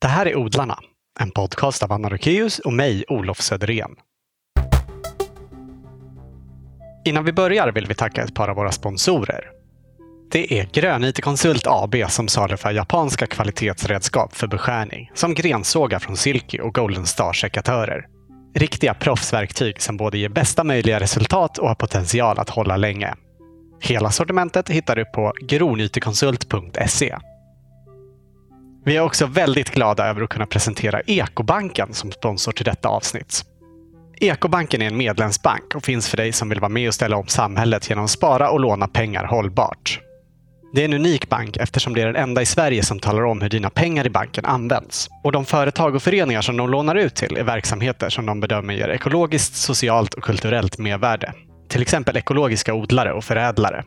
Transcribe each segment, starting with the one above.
Det här är Odlarna, en podcast av Anna Rökeus och mig, Olof Söderén. Innan vi börjar vill vi tacka ett par av våra sponsorer. Det är Grön IT Konsult AB som saluför japanska kvalitetsredskap för beskärning som grensågar från Silky och Golden Star-sekatörer. Riktiga proffsverktyg som både ger bästa möjliga resultat och har potential att hålla länge. Hela sortimentet hittar du på gronytekonsult.se. Vi är också väldigt glada över att kunna presentera Ekobanken som sponsor till detta avsnitt. Ekobanken är en medlemsbank och finns för dig som vill vara med och ställa om samhället genom att spara och låna pengar hållbart. Det är en unik bank eftersom det är den enda i Sverige som talar om hur dina pengar i banken används. Och de företag och föreningar som de lånar ut till är verksamheter som de bedömer ger ekologiskt, socialt och kulturellt mervärde. Till exempel ekologiska odlare och förädlare.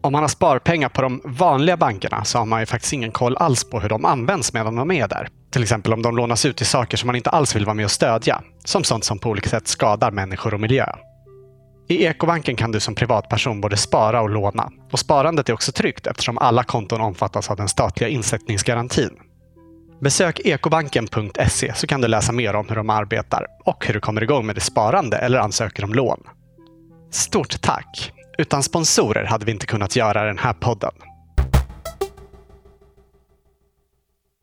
Om man har sparpengar på de vanliga bankerna så har man ju faktiskt ingen koll alls på hur de används medan de är där. Till exempel om de lånas ut till saker som man inte alls vill vara med och stödja. Som sånt som på olika sätt skadar människor och miljö. I Ekobanken kan du som privatperson både spara och låna. Och sparandet är också tryggt eftersom alla konton omfattas av den statliga insättningsgarantin. Besök ekobanken.se så kan du läsa mer om hur de arbetar och hur du kommer igång med ditt sparande eller ansöker om lån. Stort tack! Utan sponsorer hade vi inte kunnat göra den här podden.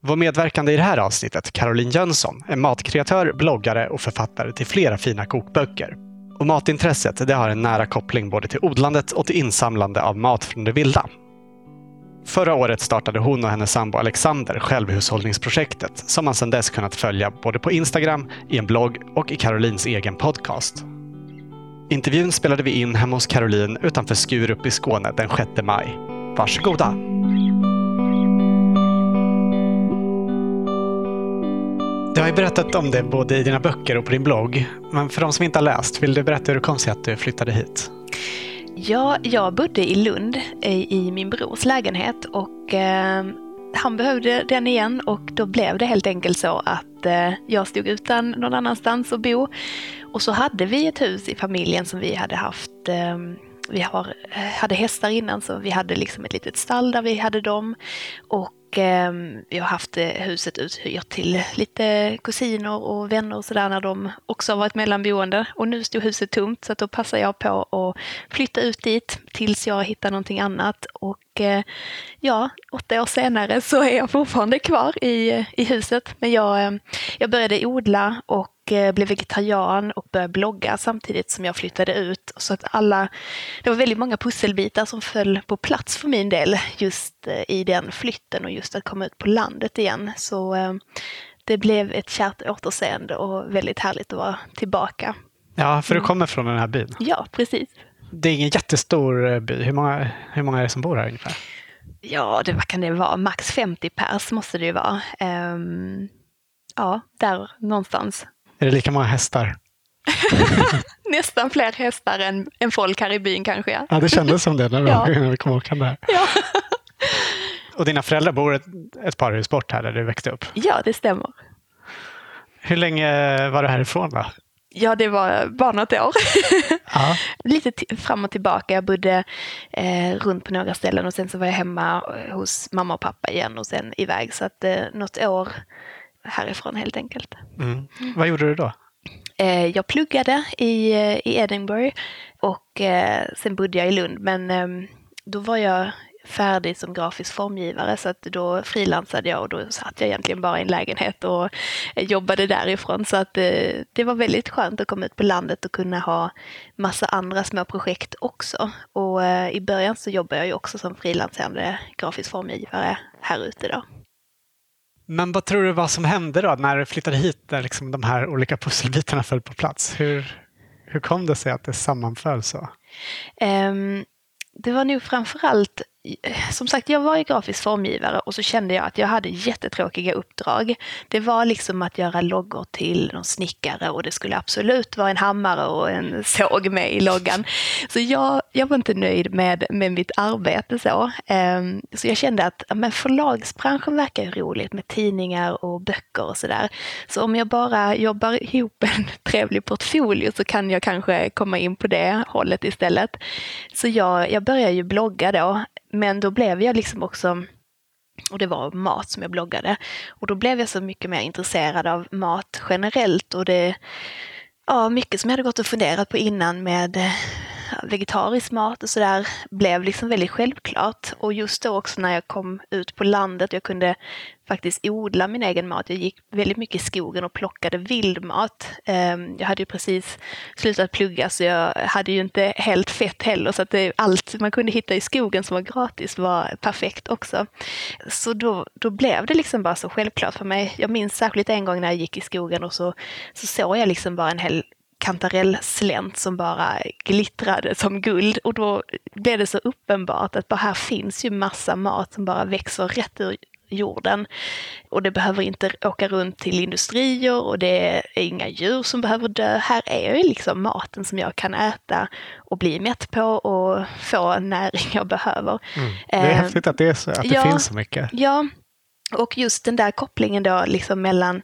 Vår medverkande i det här avsnittet, Caroline Jönsson, är matkreatör, bloggare och författare till flera fina kokböcker. Och matintresset det har en nära koppling både till odlandet och till insamlande av mat från det vilda. Förra året startade hon och hennes sambo Alexander självhushållningsprojektet som man sedan dess kunnat följa både på Instagram, i en blogg och i Carolines egen podcast. Intervjun spelade vi in hemma hos Caroline utanför Skurup i Skåne den 6 maj. Varsågoda! Du har ju berättat om det både i dina böcker och på din blogg. Men för de som inte har läst, vill du berätta hur det kom sig att du flyttade hit? Ja, jag bodde i Lund eh, i, min brors lägenhet och eh, han behövde den igen och då blev det helt enkelt så att eh, jag stod utan någon annanstans att bo. Och så hade vi ett hus i familjen som vi hade haft eh, vi har, eh, hade hästar innan så vi hade liksom ett litet stall där vi hade dem. Och eh, vi har haft eh, huset uthyrt till lite kusiner och vänner och sådär när de också har varit mellanboende. Och nu stod huset tomt så att då passar jag på att flytta ut dit tills jag hittar någonting annat. Och eh, ja, åtta år senare så är jag fortfarande kvar i, i huset. Men jag, eh, jag började odla och blev vegetarian och började blogga samtidigt som jag flyttade ut. Så att alla, det var väldigt många pusselbitar som föll på plats för min del just i den flytten och just att komma ut på landet igen. Så det blev ett kärt återseende och väldigt härligt att vara tillbaka. Ja, för du kommer från den här byn? Ja, precis. Det är ingen jättestor by. Hur många, hur många är det som bor här ungefär? Ja, det, vad kan det vara? Max 50 pers måste det ju vara. Um, ja, där någonstans. Är det lika många hästar? Nästan fler hästar än, än folk här i byn kanske. Ja, ja det kändes som det när, Ja. när vi kom åkande här. ja. Och dina föräldrar bor ett, ett par hus bort här där du växte upp. ja det stämmer. Hur länge var du härifrån då? Ja, det var bara något år. Ja. Lite fram och tillbaka. Jag bodde eh, runt på några ställen och sen så var jag hemma eh, hos mamma och pappa igen och sen iväg. Så att eh, något år härifrån helt enkelt. Mm. Vad gjorde du då? Eh, jag pluggade i, eh, i Edinburgh och eh, sen bodde jag i Lund. Men eh, då var jag färdig som grafisk formgivare så att då frilansade jag och då satt jag egentligen bara i en lägenhet och jobbade därifrån. Så att eh, det var väldigt skönt att komma ut på landet och kunna ha massa andra små projekt också. Och i början så jobbade jag ju också som frilansande grafisk formgivare här ute då. Men vad tror du vad som hände då när du flyttade hit där liksom de här olika pusselbitarna föll på plats? Hur, hur kom det sig att det sammanföll så? Um, det var nog framförallt, Eh, som sagt jag var ju grafisk formgivare och så kände jag att jag hade jättetråkiga uppdrag. Det var liksom att göra loggor till någon snickare och det skulle absolut vara en hammare och en såg med i loggan. Så jag, jag var inte nöjd med, med mitt arbete så. Ehm, så jag kände att men förlagsbranschen verkar ju roligt med tidningar och böcker och sådär. Så om jag bara jobbar ihop en trevlig portfolio så kan jag kanske komma in på det hållet istället. Så jag, jag började ju blogga då, men då blev jag liksom också Och det var mat som jag bloggade. Och då blev jag så mycket mer intresserad av mat generellt och det ja, mycket som jag hade gått och funderat på innan med eh, vegetarisk mat och sådär blev liksom väldigt självklart. Och just då också när jag kom ut på landet, jag kunde faktiskt odla min egen mat. Jag gick väldigt mycket i skogen och plockade vildmat. Ehm, jag hade ju precis slutat plugga så jag hade ju inte helt fett heller så att det, allt man kunde hitta i skogen som var gratis var perfekt också. Så då, då blev det liksom bara så självklart för mig. Jag minns särskilt en gång när jag gick i skogen och så, så såg jag liksom bara en hel kantarellslänt som bara glittrade som guld och då blev det så uppenbart att bara här finns ju massa mat som bara växer rätt ur jorden. Och det behöver inte åka runt till industrier och det är inga djur som behöver dö. Här är ju liksom maten som jag kan äta och bli mätt på och få näring jag behöver. Mm. Det är eh, häftigt att det, är så, att det ja, finns så mycket. Ja, och just den där kopplingen då liksom mellan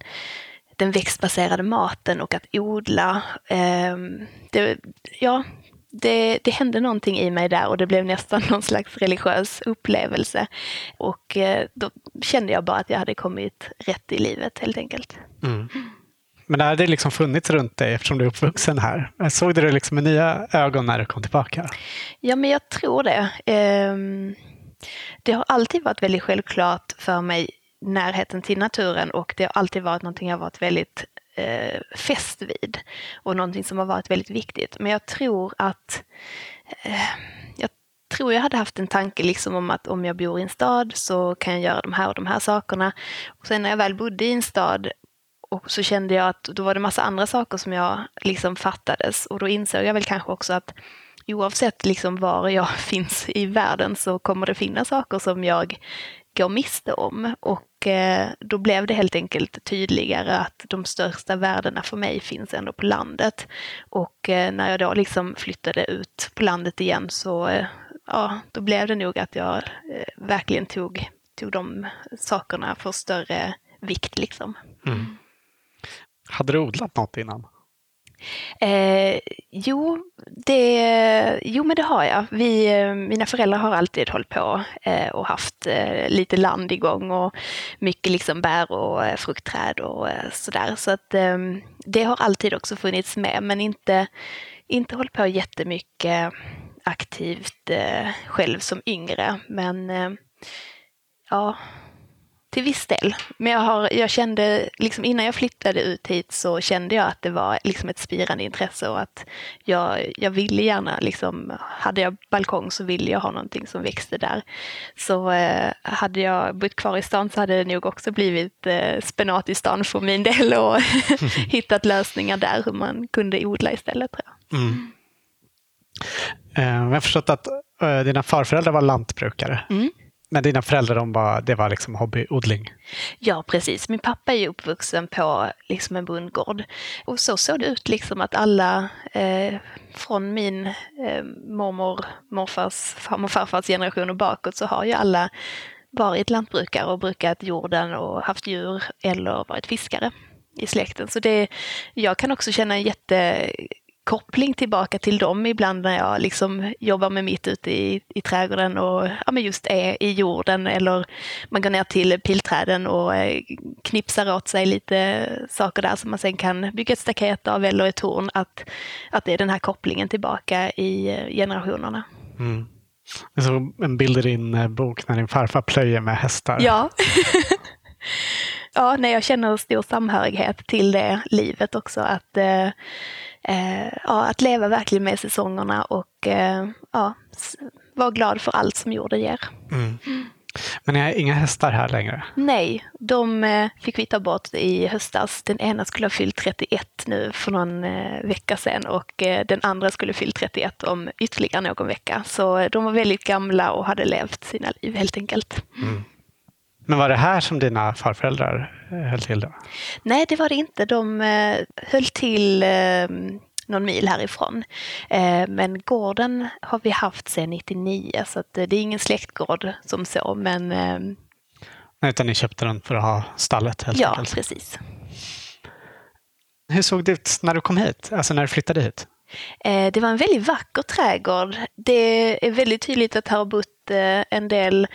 den växtbaserade maten och att odla. Eh, det, ja, det, det hände någonting i mig där och det blev nästan någon slags religiös upplevelse. Och eh, då kände jag bara att jag hade kommit rätt i livet helt enkelt. Mm. Men har det liksom funnits runt dig eftersom du är uppvuxen här? Såg du det liksom med nya ögon när du kom tillbaka? Ja, men jag tror det. Ehm, det har alltid varit väldigt självklart för mig närheten till naturen och det har alltid varit någonting jag varit väldigt eh, fäst vid och någonting som har varit väldigt viktigt. Men jag tror att eh, jag tror jag hade haft en tanke liksom om att om jag bor i en stad så kan jag göra de här och de här sakerna. Och sen när jag väl bodde i en stad och så kände jag att då var det massa andra saker som jag liksom fattades och då insåg jag väl kanske också att oavsett liksom var jag finns i världen så kommer det finnas saker som jag jag miste om. Och eh, då blev det helt enkelt tydligare att de största värdena för mig finns ändå på landet. Och eh, när jag då liksom flyttade ut på landet igen så eh, ja, då blev det nog att jag eh, verkligen tog, tog de sakerna för större vikt liksom. Mm. Hade du odlat något innan? Eh, jo, det, jo, men det har jag. Vi, eh, mina föräldrar har alltid hållit på eh, och haft eh, lite land igång och mycket liksom bär och eh, fruktträd och eh, sådär. Så att det har alltid också funnits med, men inte, inte hållit på jättemycket aktivt själv som yngre. Men ja, till viss del. Men jag, har, jag kände, liksom innan jag flyttade ut hit så kände jag att det var liksom ett spirande intresse och att jag, jag ville gärna, liksom, hade jag balkong så ville jag ha någonting som växte där. Så eh, hade jag bott kvar i stan så hade det nog också blivit eh, spenat i stan för min del och hittat lösningar där hur man kunde odla istället. Tror jag. Mm. Eh, jag har förstått att eh, dina farföräldrar var lantbrukare. Mm. Men dina föräldrar, de var, det var liksom hobbyodling? Ja, precis. Min pappa är uppvuxen på liksom en bondgård. Och så såg det ut liksom att alla eh, från min eh, mormor, morfars, farmor och farfars generation och bakåt så har ju alla varit lantbrukare och brukat jorden och haft djur eller varit fiskare i släkten. Så det, jag kan också känna en jätte koppling tillbaka till dem ibland när jag liksom jobbar med mitt ute i, i trädgården och ja, men just är i jorden eller man går ner till pilträden och eh, knipsar åt sig lite saker där som man sen kan bygga ett staket av eller ett torn. Att, att det är den här kopplingen tillbaka i eh, generationerna. Mm. Jag såg en bild i din eh, bok när din farfar plöjer med hästar. Ja. ja, nej, jag känner stor samhörighet till det livet också. Att eh, eh, ja, att leva verkligen med säsongerna och eh, ja, vara glad för allt som jorden ger. Mm. Men ni har inga hästar här längre? Nej, de eh, fick vi ta bort i höstas. Den ena skulle ha fyllt 31 nu för någon eh, vecka sedan och eh, den andra skulle fyllt 31 om ytterligare någon vecka. Så de var väldigt gamla och hade levt sina liv helt enkelt. Mm. Men var det här som dina farföräldrar eh, höll till då? Nej, det var det inte. De eh, höll till eh, någon mil härifrån. Men gården har vi haft sedan 99 så det är ingen släktgård som så. Men... Nej, utan ni köpte den för att ha stallet helt ja, enkelt? Precis. Hur såg det ut när du kom hit, alltså när du flyttade hit? Det var en väldigt vacker trädgård. Det är väldigt tydligt att här har bott en del eh,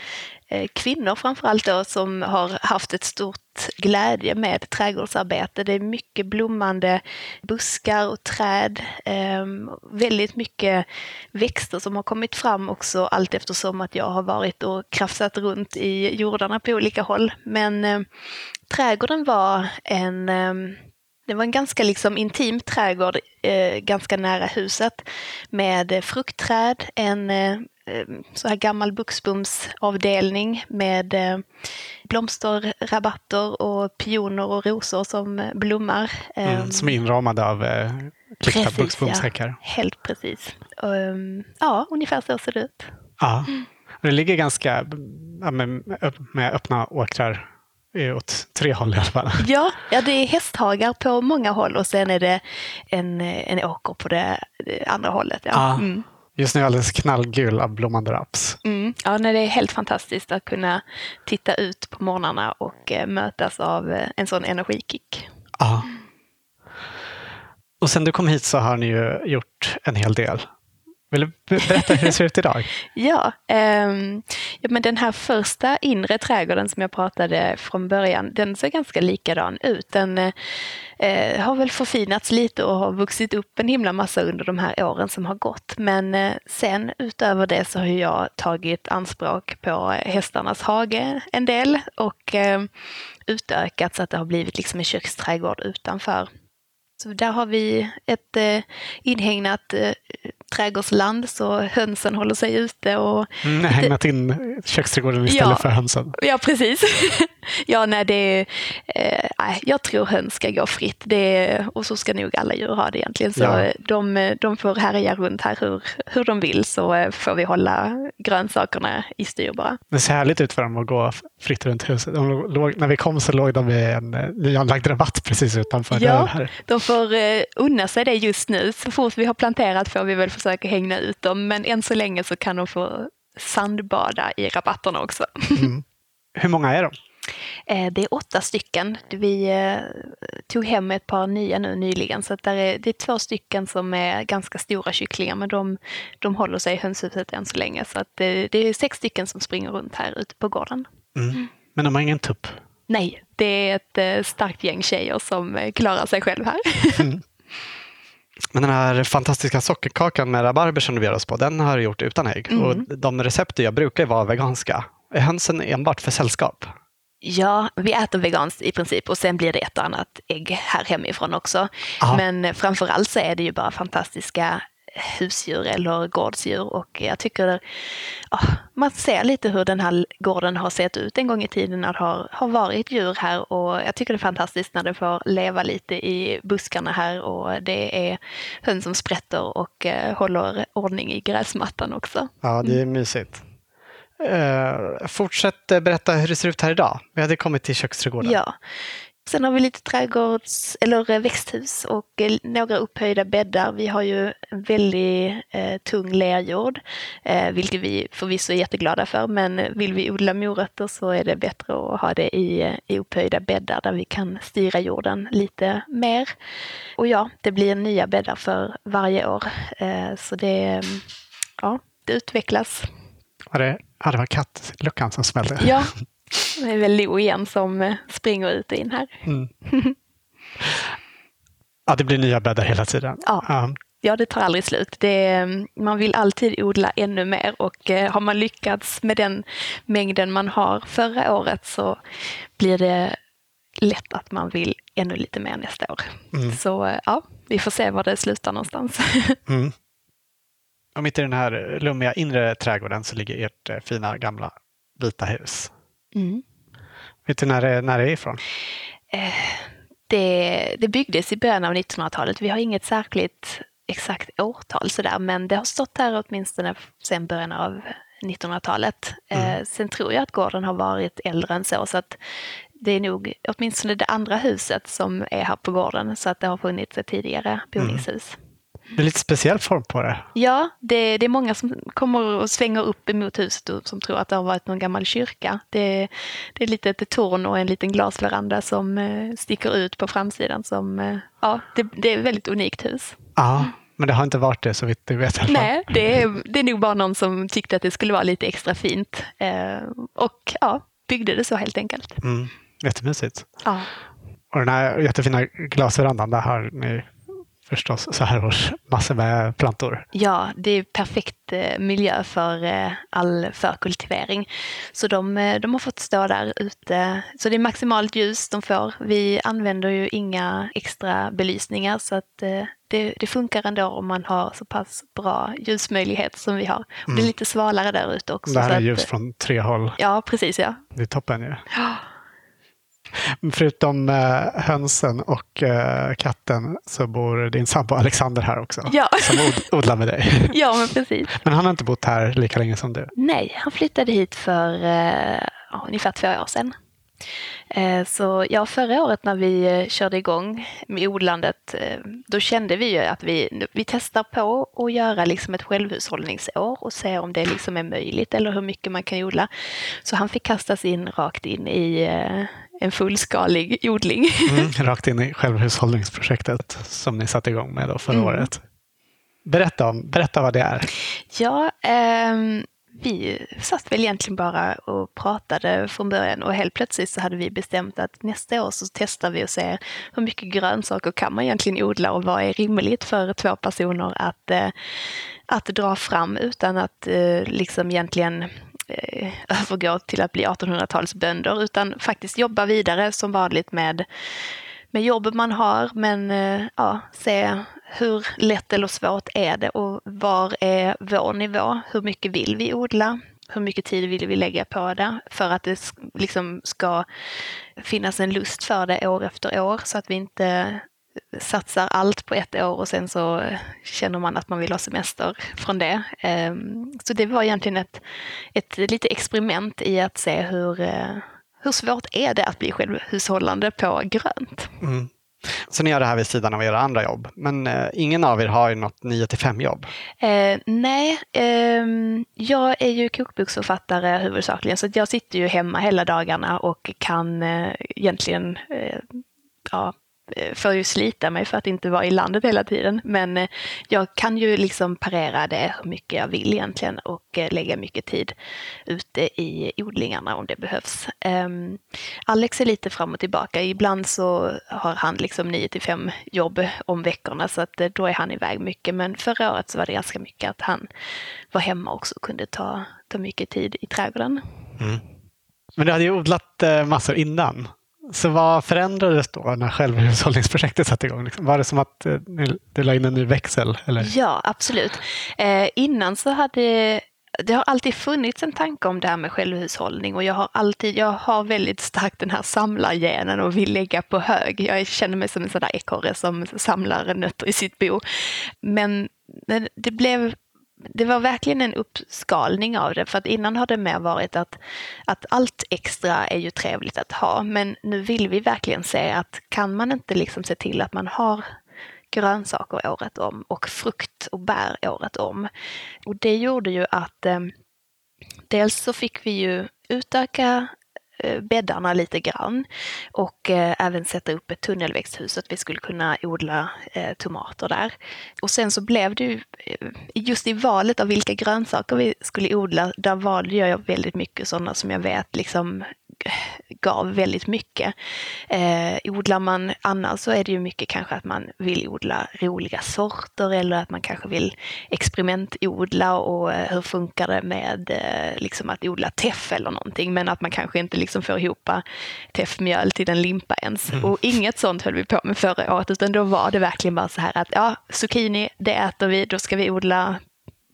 Eh, kvinnor framförallt då som har haft ett stort glädje med trädgårdsarbete. Det är mycket blommande buskar och träd. Eh, väldigt mycket växter som har kommit fram också allt eftersom att jag har varit och krafsat runt i jordarna på olika håll. Men eh, trädgården var en eh, det var en ganska liksom intim trädgård eh, ganska nära huset med fruktträd, en eh, så här gammal buxbomsavdelning med eh, blomsterrabatter och pioner och rosor som blommar. Mm, ehm, som är inramade av eh, klippta buxbomshäckar. Ja, helt precis. Um, ja, ungefär så ser det ut. Ja. Det ligger ganska med, öppna åkrar åt tre håll i alla fall. Ja, ja, det är hästhagar på många håll och sen är det en, en åker på det, det andra hållet. Ja. ja. Mm. Just nu är alldeles knallgul av blommande raps. Mm. Ja, nej, det är helt fantastiskt att kunna titta ut på morgnarna och eh, mötas av eh, en sån energikick. Ja. Och sen du kom hit så har ni ju gjort en hel del. Vill du berätta hur det ser ut idag? ja, um, ja, men den här första inre trädgården som jag pratade från början, den ser ganska likadan ut. Den uh, har väl förfinats lite och har vuxit upp en himla massa under de här åren som har gått. Men uh, sen utöver det så har jag tagit anspråk på hästarnas hage en del och uh, utökat så att det har blivit liksom en köksträdgård utanför. Så där har vi ett eh, inhägnat eh, trädgårdsland så hönsen håller sig ute. Och mm, hägnat in köksträdgården istället ja, för hönsen. Ja, precis. ja, nej, det eh, jag tror höns ska gå fritt. Det, och så ska nog alla djur ha det egentligen. Så ja. de, de får härja runt här hur, hur de vill så eh, får vi hålla grönsakerna i styr bara. Det ser härligt ut för dem att gå fritt runt huset. Låg, när vi kom så låg de vid en eh, nyanlagd rabatt precis utanför ja, här. De får eh, unna sig det just nu. Så fort vi har planterat får vi väl försöka hänga ut dem. Men än så länge så kan de få sandbada i rabatterna också. Mm. Hur många är de? Eh, det är åtta stycken. Vi eh, tog hem ett par nya nu nyligen så det är, det är två stycken som är ganska stora kycklingar men de, de håller sig i hönshuset än så länge. Så att det, det är sex stycken som springer runt här ute på gården. Mm. Men de har ingen tupp? Nej, det är ett eh, starkt gäng tjejer som klarar sig själv här. Mm. Men den här fantastiska sockerkakan med rabarber som du bjöd oss på, den har du gjort utan ägg. Mm. Och de recept jag brukar vara veganska. Är hönsen enbart för sällskap? Ja, vi äter veganskt i princip och sen blir det ett annat ägg här hemifrån också. Aha. Men framför allt så är det ju bara fantastiska husdjur eller gårdsdjur och jag tycker oh, man ser lite hur den här gården har sett ut en gång i tiden när det har, har varit djur här och jag tycker det är fantastiskt när det får leva lite i buskarna här och det är höns som sprätter och uh, håller ordning i gräsmattan också. Ja, det är mm. mysigt. Uh, fortsätt berätta hur det ser ut här idag. Vi hade kommit till köksträdgården. Ja. Sen har vi lite trädgårds eller växthus och eh, några upphöjda bäddar. Vi har ju en väldigt eh, tung lerjord, eh, vilket vi förvisso är jätteglada för. Men vill vi odla morötter så är det bättre att ha det i, eh, i upphöjda bäddar där vi kan styra jorden lite mer. Och ja, det blir nya bäddar för varje år. Eh, så det, ja, det utvecklas. Var det, ja, det var kattluckan som smällde? Ja, det är väl Lo igen som eh, springer ut och in här. Mm. ja, det blir nya bäddar hela tiden. Ja. ja. Det tar aldrig slut. Det, man vill alltid odla ännu mer och eh, har man lyckats med den mängden man har förra året så blir det lätt att man vill ännu lite mer nästa år. Mm. Så eh, ja, vi får se var det slutar någonstans. mm. Och mitt i den här lummiga inre trädgården så ligger ert fina gamla vita hus. Mm. Vet du när det, när det är ifrån? Eh, det, det byggdes i början av 1900-talet. Vi har inget särskilt exakt årtal sådär, men det har stått här åtminstone sedan början av 1900-talet. Eh, mm. sen tror jag att gården har varit äldre än så, så att det är nog åtminstone det andra huset som är här på gården, så att det har funnits ett tidigare boningshus. Mm. Det är lite speciell form på det. Ja, det, det, är många som kommer och svänger upp emot huset och som tror att det har varit någon gammal kyrka. Det, det är lite ett torn och en liten glasveranda som eh, sticker ut på framsidan. Som, eh, ja, det, det är ett väldigt unikt hus. Ja, Men det har inte varit det så vitt du vet. Nej, det är, det är nog bara någon som tyckte att det skulle vara lite extra fint. Eh, och ja, byggde det så helt enkelt. Mm. Jättemysigt. Ja. Och den här jättefina glasverandan, där har ni förstås så här års massor med plantor. Ja, det är perfekt eh, miljö för eh, all förkultivering. Så de, eh, de har fått stå där ute. Så det är maximalt ljus de får. Vi använder ju inga extra belysningar så att det, det funkar ändå om man har så pass bra ljusmöjlighet som vi har. Och Det är Mm. lite svalare där ute också. Det här är att- ljus från tre håll. Ja, precis ja. Det är toppen ju. Ja. Förutom eh, hönsen och eh, katten så bor din sambo Alexander här också. Ja. Som od- odlar med dig. ja, men precis. Men han har inte bott här lika länge som du. Nej, han flyttade hit för eh, ungefär två år sedan. Eh, så ja, förra året när vi eh, körde igång med odlandet, eh, då kände vi ju att vi, vi testar på att göra liksom ett självhushållningsår och se om det liksom är möjligt eller hur mycket man kan odla. Så han fick kastas in rakt in i eh, en fullskalig odling. Mm, rakt in i självhushållningsprojektet som ni satte igång med då förra Mm. året. Berätta, om, berätta vad det är. Ja, ehm, vi satt väl egentligen bara och pratade från början och helt plötsligt så hade vi bestämt att nästa år så testar vi och ser hur mycket grönsaker kan man egentligen odla och vad är rimligt för två personer att, eh, att dra fram utan att eh, liksom egentligen eh, övergå till att bli 1800-talsbönder utan faktiskt jobba vidare som vanligt med med jobb man har, men eh, ja, se hur lätt eller svårt är det och var är vår nivå? Hur mycket vill vi odla? Hur mycket tid vill vi lägga på det för att det liksom ska finnas en lust för det år efter år så att vi inte satsar allt på ett år och sen så känner man att man vill ha semester från det. Ehm, så det var egentligen ett, ett litet experiment i att se hur, eh, hur svårt är det att bli självhushållande på grönt. Mm. Så ni gör det här vid sidan av era andra jobb. Men eh, ingen av er har ju något 9 till 5 jobb. Eh, nej, ehm, jag är ju kokboksförfattare huvudsakligen så jag sitter ju hemma hela dagarna och kan eh, egentligen eh, ja, eh, Eh, får ju slita mig för att inte vara i landet hela tiden. Men eh, jag kan ju liksom parera det hur mycket jag vill egentligen och eh, lägga mycket tid ute i odlingarna om det behövs. Um, Alex är lite fram och tillbaka. Ibland så har han liksom 9 till 5 jobb om veckorna så att då är han iväg mycket. Men förra året så var det ganska mycket att han var hemma också och kunde ta, ta mycket tid i trädgården. Mm. Men du hade ju odlat massor innan. Så vad förändrades då när självhushållningsprojektet satte igång? Liksom, var det som att eh, du la in en ny växel? Eller? Ja, absolut. Eh, innan så hade det har alltid funnits en tanke om det här med självhushållning och jag har alltid, jag har väldigt starkt den här samlargenen och vill lägga på hög. Jag känner mig som en sån där ekorre som samlar nötter i sitt bo. Men det blev det var verkligen en uppskalning av det, för att innan har det mer varit att, att allt extra är ju trevligt att ha, men nu vill vi verkligen se att kan man inte liksom se till att man har grönsaker året om och frukt och bär året om. Och det gjorde ju att eh, dels så fick vi ju utöka Eh, bäddarna lite grann och eh, även sätta upp ett tunnelväxthus så att vi skulle kunna odla eh, tomater där. Och sen så blev det ju, eh, just i valet av vilka grönsaker vi skulle odla, där valde jag väldigt mycket sådana som jag vet liksom gav väldigt mycket. Eh, odlar man annars så är det ju mycket kanske att man vill odla roliga sorter eller att man kanske vill experimentodla och eh, hur funkar det med eh, liksom att odla teff eller någonting men att man kanske inte liksom får ihop teffmjöl till en limpa ens. Och inget sånt höll vi på med förra året utan då var det verkligen bara så här att ja, zucchini det äter vi, då ska vi odla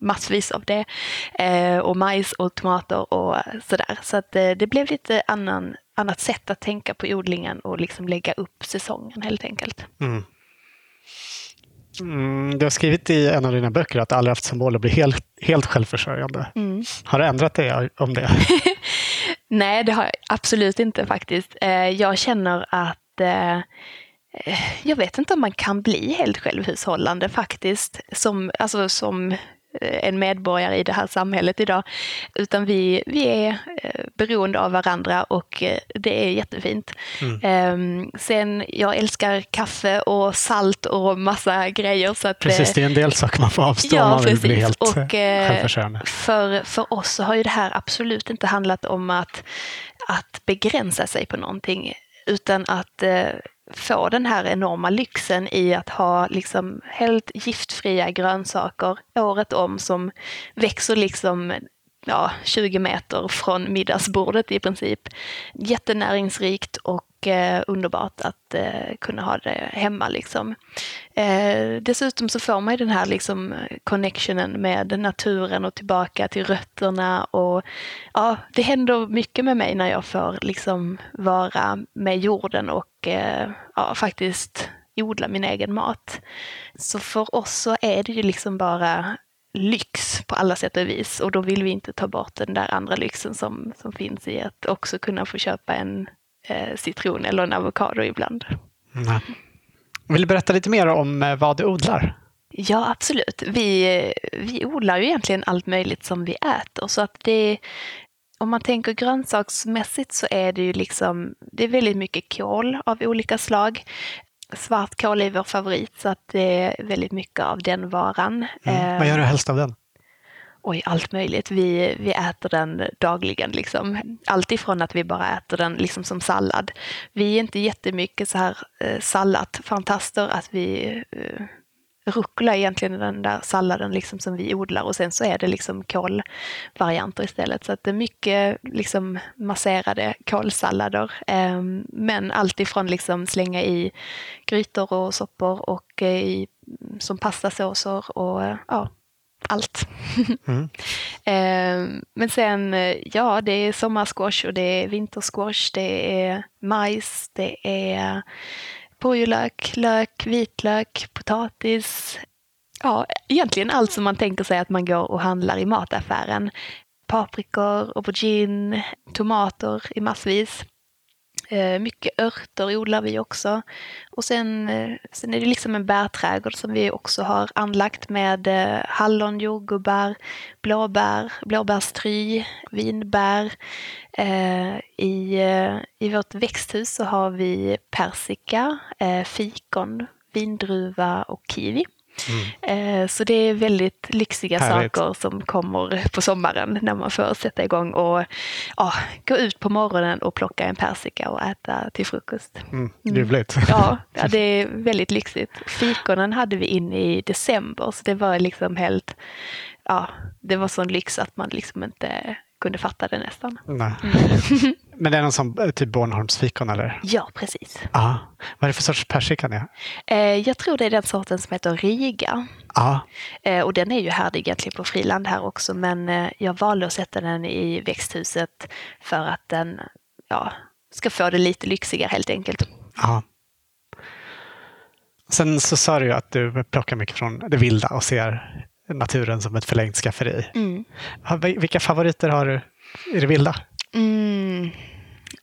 massvis av det. Eh, och majs och tomater och sådär. Så att eh, det blev lite annan, annat sätt att tänka på odlingen och liksom lägga upp säsongen helt enkelt. Mm. Mm, du har skrivit i en av dina böcker att aldrig haft som mål att bli helt, helt självförsörjande. Mm. Har du ändrat dig om det? Nej, det har jag absolut inte faktiskt. Eh, jag känner att jag vet inte om man kan bli helt självhushållande faktiskt. Som, alltså, som en medborgare i det här samhället idag. Utan vi, vi är eh, beroende av varandra och eh, det är jättefint. Mm. Ehm, sen, jag älskar kaffe och salt och massa grejer. Så att, precis, det är en del saker man får avstå ja, om man vill bli helt och, självförsörjande. För, för oss så har ju det här absolut inte handlat om att, att begränsa sig på någonting utan att få den här enorma lyxen i att ha liksom helt giftfria grönsaker året om som växer liksom ja, 20 meter från middagsbordet i princip. Jättenäringsrikt och eh, underbart att eh, kunna ha det hemma. Liksom. Eh, dessutom så får man ju den här liksom, connectionen med naturen och tillbaka till rötterna. Och, ja, det händer mycket med mig när jag får liksom, vara med jorden och eh, ja, faktiskt odla min egen mat. Så för oss så är det ju liksom bara lyx på alla sätt och vis och då vill vi inte ta bort den där andra lyxen som, som finns i att också kunna få köpa en citron eller en avokado ibland. Mm. Vill du berätta lite mer om eh, vad du odlar? Ja, absolut. Vi, vi odlar ju egentligen allt möjligt som vi äter. Så att det, om man tänker grönsaksmässigt så är det ju liksom, det är väldigt mycket kål av olika slag. Svartkål är vår favorit så att det är väldigt mycket av den varan. Mm. Vad gör du helst av den? Oj, allt möjligt. Vi, vi äter den dagligen. Liksom. Allt ifrån att vi bara äter den liksom som sallad. Vi är inte jättemycket så här eh, salladfantaster, att vi eh, rucola är egentligen den där salladen liksom som vi odlar och sen så är det liksom kålvarianter istället. Så att det är mycket liksom masserade kålsallader. Ehm, men alltifrån liksom slänga i grytor och soppor och eh, i, som pastasåser och ja, allt. Mm. Ehm, men sen, ja, det är sommarsquash och det är vintersquash, det är majs, det är purjolök, lök, vitlök, potatis. Ja, egentligen allt som man tänker sig att man går och handlar i mataffären. Paprikor, aubergine, tomater i massvis. Eh, mycket örter odlar vi också. Och sen, eh, sen är det liksom en bärträdgård som vi också har anlagt med eh, hallon, jordgubbar, blåbär, blåbärstry, vinbär. I, I vårt växthus så har vi persika, fikon, vindruva och kiwi. Mm. Så det är väldigt lyxiga Härligt. saker som kommer på sommaren när man får sätta igång och ja, gå ut på morgonen och plocka en persika och äta till frukost. Mm. Ljuvligt. Mm. Ja, ja, det är väldigt lyxigt. Fikonen hade vi in i december så det var liksom helt, ja, det var sån lyx att man liksom inte kunde fatta det nästan. Nej. Mm. Men det är någon som eh, typ Bornholmsfikon eller? Ja, precis. Ah. Vad är det för sorts persika ni? Eh, jag tror det är den sorten som heter Riga. Ah. Eh, och den är ju härdig egentligen på friland här också men eh, jag valde att sätta den i växthuset för att den ja, ska få det lite lyxigare helt enkelt. Ah. Sen så sa du ju att du plockar mycket från det vilda och ser naturen som ett förlängt skafferi. Mm. Vilka favoriter har du i det vilda? Mm.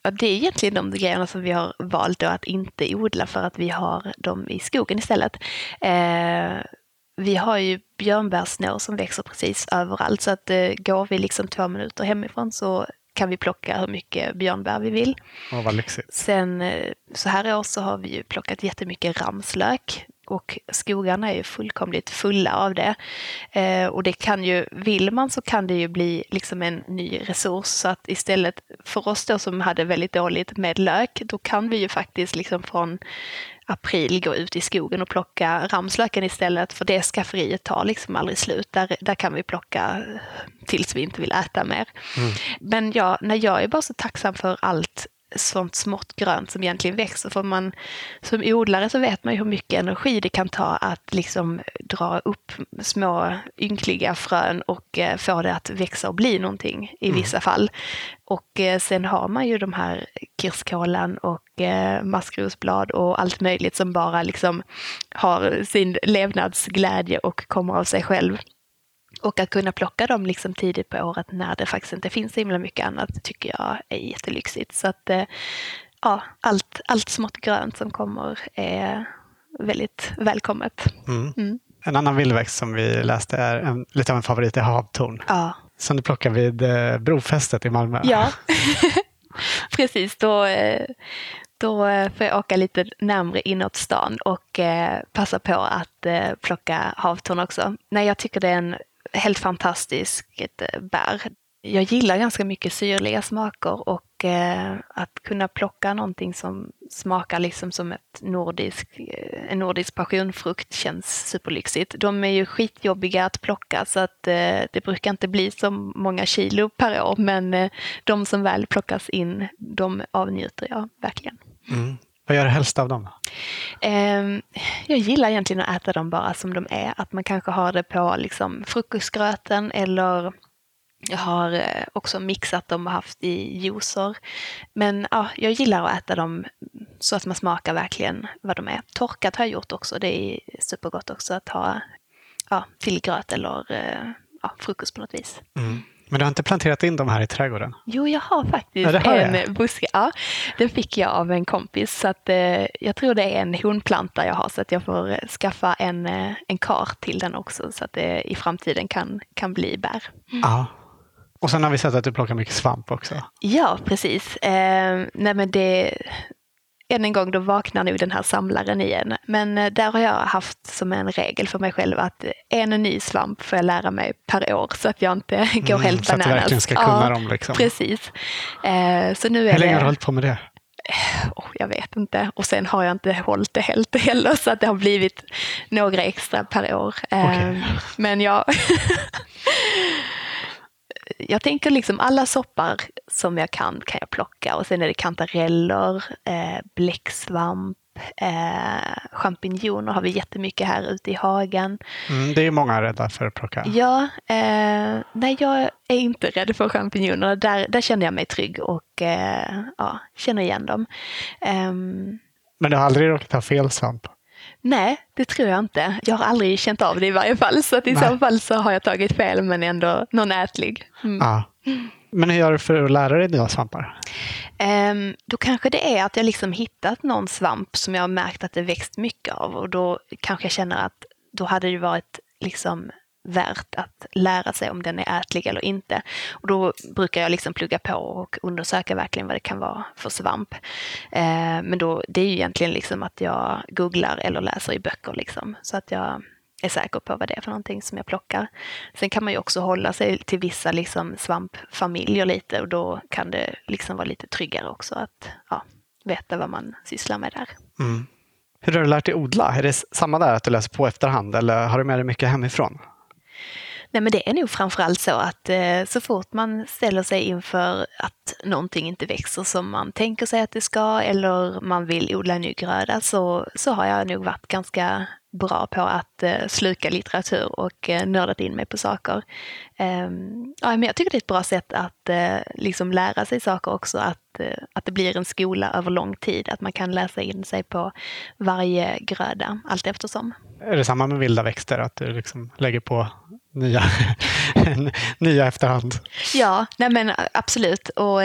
Ja, det är egentligen de grejerna som vi har valt att inte odla för att vi har dem i skogen istället. Eh, vi har ju björnbärssnår som växer precis överallt så att eh, går vi liksom två minuter hemifrån så kan vi plocka hur mycket björnbär vi vill. Oh, vad lyxigt. Sen eh, så här i år så har vi ju plockat jättemycket ramslök och skogarna är ju fullkomligt fulla av det. Eh, och det kan ju, vill man så kan det ju bli liksom en ny resurs. Så att istället för oss då som hade väldigt dåligt med lök, då kan vi ju faktiskt liksom från april gå ut i skogen och plocka ramslöken istället för det skafferiet tar liksom aldrig slut. Där, där kan vi plocka tills vi inte vill äta mer. Mm. Men ja, när jag är bara så tacksam för allt sånt smått grönt som egentligen växer. För man, som odlare så vet man ju hur mycket energi det kan ta att liksom dra upp små ynkliga frön och eh, få det att växa och bli någonting i mm. vissa fall. Och eh, sen har man ju de här kirskålen och eh, maskrosblad och allt möjligt som bara liksom har sin levnadsglädje och kommer av sig själv. Och att kunna plocka dem liksom tidigt på året när det faktiskt inte finns så himla mycket annat tycker jag är jättelyxigt. Så att eh, ja, allt, allt smått grönt som kommer är väldigt välkommet. Mm. Mm. En annan vildväxt som vi läste är en, lite av en favorit är havtorn. Ja. Som du plockar vid eh, brofästet i Malmö. Ja, precis. Då, eh, då får jag åka lite närmre inåt stan och eh, passa på att eh, plocka havtorn också. Nej, jag tycker det är en helt fantastiskt eh, bär jag gillar ganska mycket syrliga smaker och eh, att kunna plocka någonting som smakar liksom som ett nordisk, eh, en nordisk passionfrukt känns superlyxigt. De är ju skitjobbiga att plocka så att eh, det brukar inte bli så många kilo per år men eh, de som väl plockas in, de avnjuter jag verkligen. Mm. Vad gör du helst av dem? Ehm, jag gillar egentligen att äta dem bara som de är. Att man kanske har det på liksom frukostgröten eller jag har eh, också mixat dem och haft i juicer. Men ja, jag gillar att äta dem så att man smakar verkligen vad de är. Torkat har jag gjort också. Det är supergott också att ha ja, till gröt eller eh, ja, frukost på något vis. Mm. Men du har inte planterat in dem här i trädgården? Jo, jag har faktiskt ja, har en jag. buske. Ja, den fick jag av en kompis. Så att, eh, jag tror det är en honplanta jag har så att jag får eh, skaffa en, eh, en kar till den också så att det i framtiden kan, kan bli bär. Ja, och sen har vi sett att du plockar mycket svamp också. Ja, precis. Eh, nej men det, än en gång, då vaknar nog den här samlaren igen. Men eh, där har jag haft som en regel för mig själv att en ny svamp får jag lära mig per år så att jag inte går mm, helt så bananas. Så att du verkligen ska kunna ja, dem. Liksom. Precis. Eh, så nu är Hur länge har du hållit på med det? Oh, jag vet inte. Och sen har jag inte hållit det helt heller så att det har blivit några extra per år. Okay. Eh, men jag jag tänker liksom alla soppar som jag kan kan jag plocka och sen är det kantareller, eh, bläcksvamp, eh, champinjoner har vi jättemycket här ute i hagen. Mm, det är många rädda för att plocka. Ja, eh, nej jag är inte rädd för champinjoner. Där, där känner jag mig trygg och eh, ja, känner igen dem. Um, Men du har aldrig råkat ha fel svamp? Nej, det tror jag inte. Jag har aldrig känt av det i varje fall. Så att i Nej. så fall så har jag tagit fel men ändå någon ätlig. Mm. Ja. Men hur gör du för att lära dig dina svampar? Um, då kanske det är att jag liksom hittat någon svamp som jag har märkt att det växt mycket av och då kanske jag känner att då hade det varit liksom värt att lära sig om den är ätlig eller inte. Och då brukar jag liksom plugga på och undersöka verkligen vad det kan vara för svamp. Eh, men då, det är ju egentligen liksom att jag googlar eller läser i böcker liksom, så att jag är säker på vad det är för någonting som jag plockar. Sen kan man ju också hålla sig till vissa liksom svampfamiljer lite och då kan det liksom vara lite tryggare också att ja, veta vad man sysslar med där. Mm. Hur har du lärt dig odla? Är det samma där att du läser på efterhand eller har du med dig mycket hemifrån? Nej, men det är nog framförallt så att eh, så fort man ställer sig inför att någonting inte växer som man tänker sig att det ska eller man vill odla en ny gröda så, så har jag nog varit ganska bra på att eh, sluka litteratur och eh, nördat in mig på saker. Ehm, ja, men jag tycker det är ett bra sätt att eh, liksom lära sig saker också, att, eh, att det blir en skola över lång tid, att man kan läsa in sig på varje gröda allt eftersom. Är det samma med vilda växter, att du liksom lägger på nya, nya efterhand. Ja, nej men absolut. Och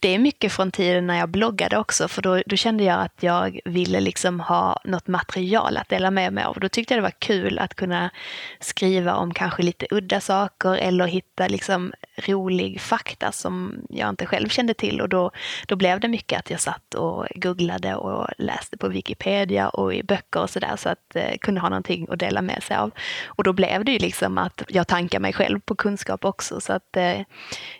det är mycket från tiden när jag bloggade också, för då, då kände jag att jag ville liksom ha något material att dela med mig av. Då tyckte jag det var kul att kunna skriva om kanske lite udda saker eller hitta liksom rolig fakta som jag inte själv kände till. Och då, då blev det mycket att jag satt och googlade och läste på Wikipedia och i böcker och sådär så att eh, kunde ha någonting att dela med sig av. Och då blev det ju liksom att jag tankar mig själv på kunskap också. Så att eh,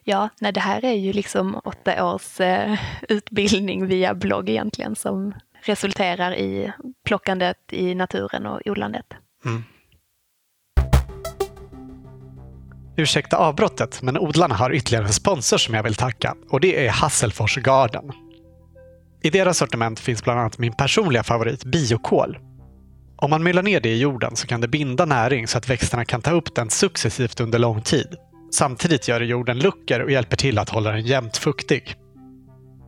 ja, nej, det här är ju liksom åtta års eh, utbildning via blogg egentligen som resulterar i plockandet i naturen och odlandet. Mm. Ursäkta avbrottet, men odlarna har ytterligare en sponsor som jag vill tacka och det är Hasselfors Garden. I deras sortiment finns bland annat min personliga favorit biokol om man myllar ner det i jorden så kan det binda näring så att växterna kan ta upp den successivt under lång tid. Samtidigt gör det jorden luckor och hjälper till att hålla den jämnt fuktig.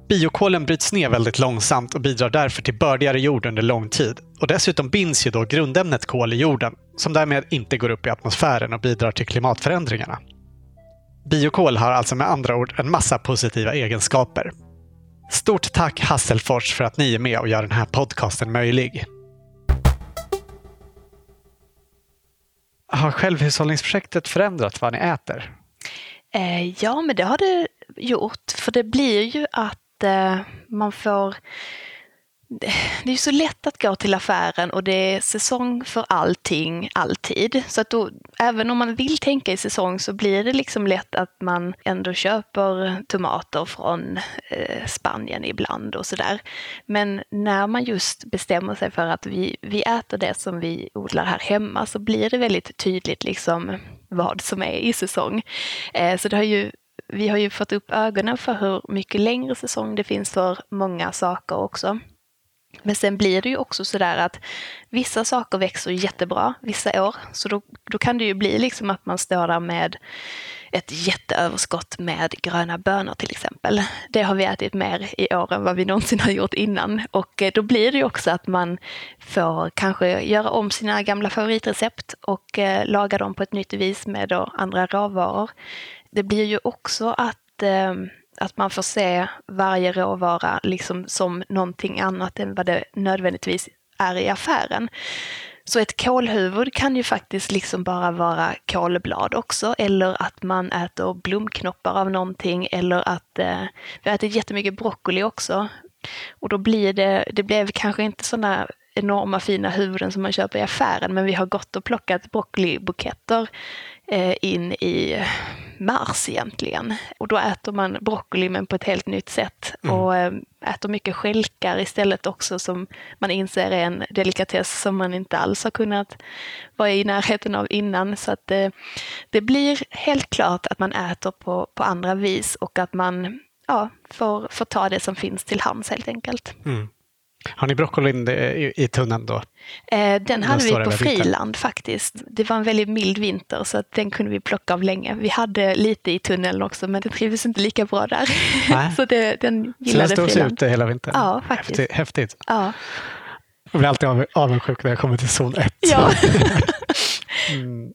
Biokolen bryts ner väldigt långsamt och bidrar därför till bördigare jord under lång tid. Och dessutom binds ju då grundämnet kol i jorden, som därmed inte går upp i atmosfären och bidrar till klimatförändringarna. Biokol har alltså med andra ord en massa positiva egenskaper. Stort tack Hasselfors för att ni är med och gör den här podcasten möjlig. Har självhushållningsprojektet förändrat vad ni äter? Eh, ja, men det har det gjort. För det blir ju att eh, man får det är så lätt att gå till affären och det är säsong för allting, alltid. Så att då, även om man vill tänka i säsong så blir det liksom lätt att man ändå köper tomater från eh, Spanien ibland och sådär. Men när man just bestämmer sig för att vi, vi äter det som vi odlar här hemma så blir det väldigt tydligt liksom vad som är i säsong. Eh, så det har ju vi har ju fått upp ögonen för hur mycket längre säsong det finns för många saker också. Men sen blir det ju också sådär att vissa saker växer jättebra vissa år. Så då, då kan det ju bli liksom att man står där med ett jätteöverskott med gröna bönor till exempel. Det har vi ätit mer i år än vad vi någonsin har gjort innan. Och eh, då blir det ju också att man får kanske göra om sina gamla favoritrecept och eh, laga dem på ett nytt vis med andra råvaror. Det blir ju också att eh, att man får se varje råvara liksom som någonting annat än vad det nödvändigtvis är i affären. Så ett kålhuvud kan ju faktiskt liksom bara vara kålblad också, eller att man äter blomknoppar av någonting, eller att eh, vi äter jättemycket broccoli också. Och då blir det, det blev kanske inte sådana enorma fina huvuden som man köper i affären, men vi har gått och plockat broccolibuketter in i mars egentligen. Och då äter man broccoli men på ett helt nytt sätt. Mm. Och eh, äter mycket skälkar istället också som man inser är en delikatess som man inte alls har kunnat vara i närheten av innan. Så att det, eh, det blir helt klart att man äter på, på andra vis och att man ja, får, får ta det som finns till hands helt enkelt. Mm. Har ni broccolin i, i tunneln då? Eh, den hade vi på friland faktiskt. Det var en väldigt mild vinter så att den kunde vi plocka av länge. Vi hade lite i tunneln också men det trivdes inte lika bra där. så det, den gillade Så den stod ute hela vintern? Ja, faktiskt. Häftigt. häftigt. Ja. Jag blir alltid avundsjuk när jag kommer till zon 1. Ja. mm.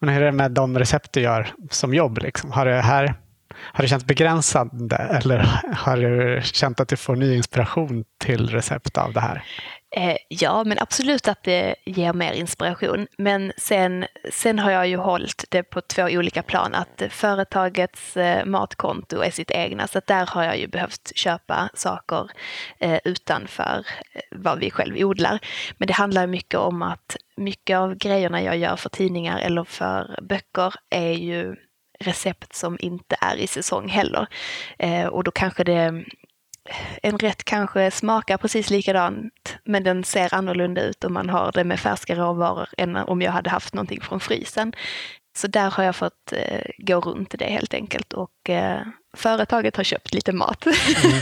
Men hur är det med de recept du gör som jobb? Liksom? Har det här har det känts begränsande eller har du känt att du får ny inspiration till recept av det här? Eh, ja, men absolut att det ger mer inspiration. Men sen, sen har jag ju hållit det på två olika plan. Att företagets eh, matkonto är sitt egna, så att där har jag ju behövt köpa saker eh, utanför vad vi själv odlar. Men det handlar mycket om att mycket av grejerna jag gör för tidningar eller för böcker är ju recept som inte är i säsong heller. Eh, och då kanske det en rätt kanske smakar precis likadant men den ser annorlunda ut om man har det med färska råvaror än om jag hade haft någonting från frysen. Så där har jag fått eh, gå runt det helt enkelt och eh, företaget har köpt lite mat. Mm.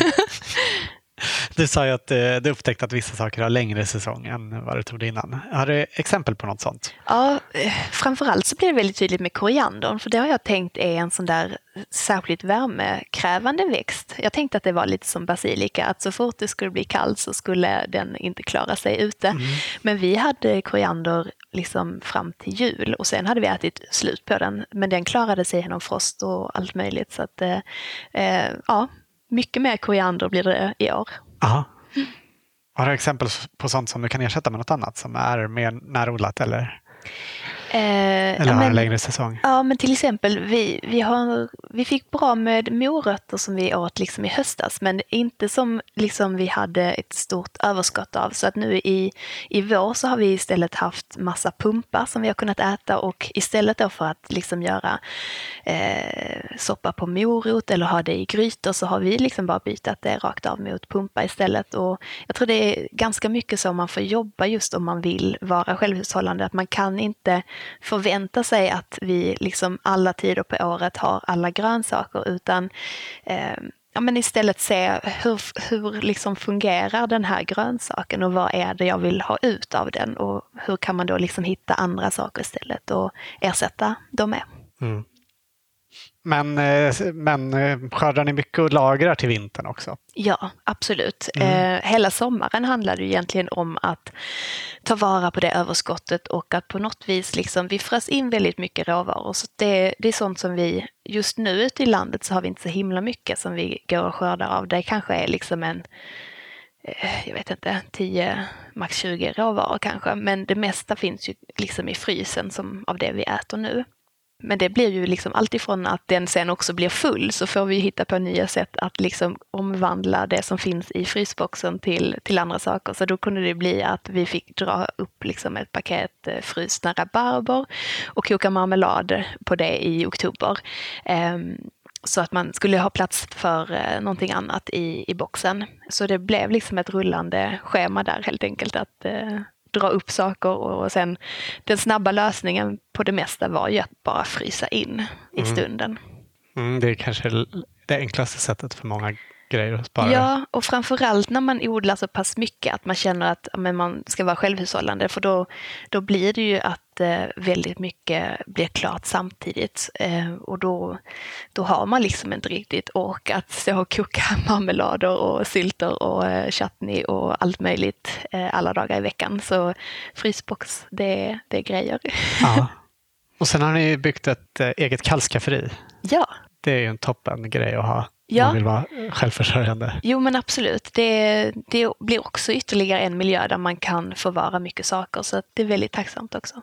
Du sa ju att eh, du upptäckte att vissa saker har längre säsong än vad du trodde innan. Har du exempel på något sånt? Ja, eh, framförallt så blir det väldigt tydligt med koriandern, för det har jag tänkt är en sån där särskilt värmekrävande växt. Jag tänkte att det var lite som basilika, att så fort det skulle bli kallt så skulle den inte klara sig ute. Mm. Men vi hade koriander liksom fram till jul och sen hade vi ätit slut på den. Men den klarade sig genom frost och allt möjligt. Så att, eh, eh ja, mycket mer koriander blir det i år. Aha. Har du exempel på sånt som du kan ersätta med något annat som är mer närodlat eller? Eh, Eller har en längre säsong? Ja, men till exempel vi, vi, har, vi fick bra med morötter som vi åt liksom i höstas, men inte som liksom vi hade ett stort överskott av. Så att nu i, i vår så har vi istället haft massa pumpar som vi har kunnat äta och istället då för att liksom göra eh, soppa på morot eller ha det i grytor så har vi liksom bara bytt det rakt av mot pumpa istället. Och jag tror det är ganska mycket så man får jobba just om man vill vara självhushållande, att man kan inte förvänta sig att vi liksom alla tider på året har alla grönsaker utan eh, ja, men istället se hur, hur liksom fungerar den här grönsaken och vad är det jag vill ha ut av den och hur kan man då liksom hitta andra saker istället och ersätta dem med. Mm. Men, eh, men eh, skördar ni mycket och lagrar till vintern också? Ja, absolut. Mm. Eh, hela sommaren handlade ju egentligen om att ta vara på det överskottet och att på något vis liksom, vi frös in väldigt mycket råvaror. Så det, det är sånt som vi, just nu ute i landet så har vi inte så himla mycket som vi går och skördar av. Det kanske är liksom en jag vet inte, 10, max 20 råvaror kanske. Men det mesta finns ju liksom i frysen som av det vi äter nu. Men det blir ju liksom alltifrån att den sen också blir full så får vi hitta på nya sätt att liksom omvandla det som finns i frysboxen till, till andra saker. Så då kunde det bli att vi fick dra upp liksom ett paket eh, frusna rabarber och koka marmelad på det i oktober. Um, så att man skulle ha plats för eh, någonting annat i, i boxen. Så det blev liksom ett rullande schema där helt enkelt att eh, dra upp saker och sen den snabba lösningen på det mesta var ju att bara frysa in i mm. stunden. Mm, det är kanske det enklaste sättet för många grejer att spara. Ja, och framförallt när man odlar så pass mycket att man känner att men man ska vara självhushållande för då, då blir det ju att eh, väldigt mycket blir klart samtidigt eh, och då, då har man liksom inte riktigt ork att stå och koka marmelader och sylter och eh, chutney och allt möjligt alla dagar i veckan. Så frysbox, det, det är grejer. Ja. Och sen har ni byggt ett eget kallskafferi. Ja. Det är ju en toppen grej att ha ja. man vill vara självförsörjande. Jo men absolut. Det, det blir också ytterligare en miljö där man kan förvara mycket saker så det är väldigt tacksamt också.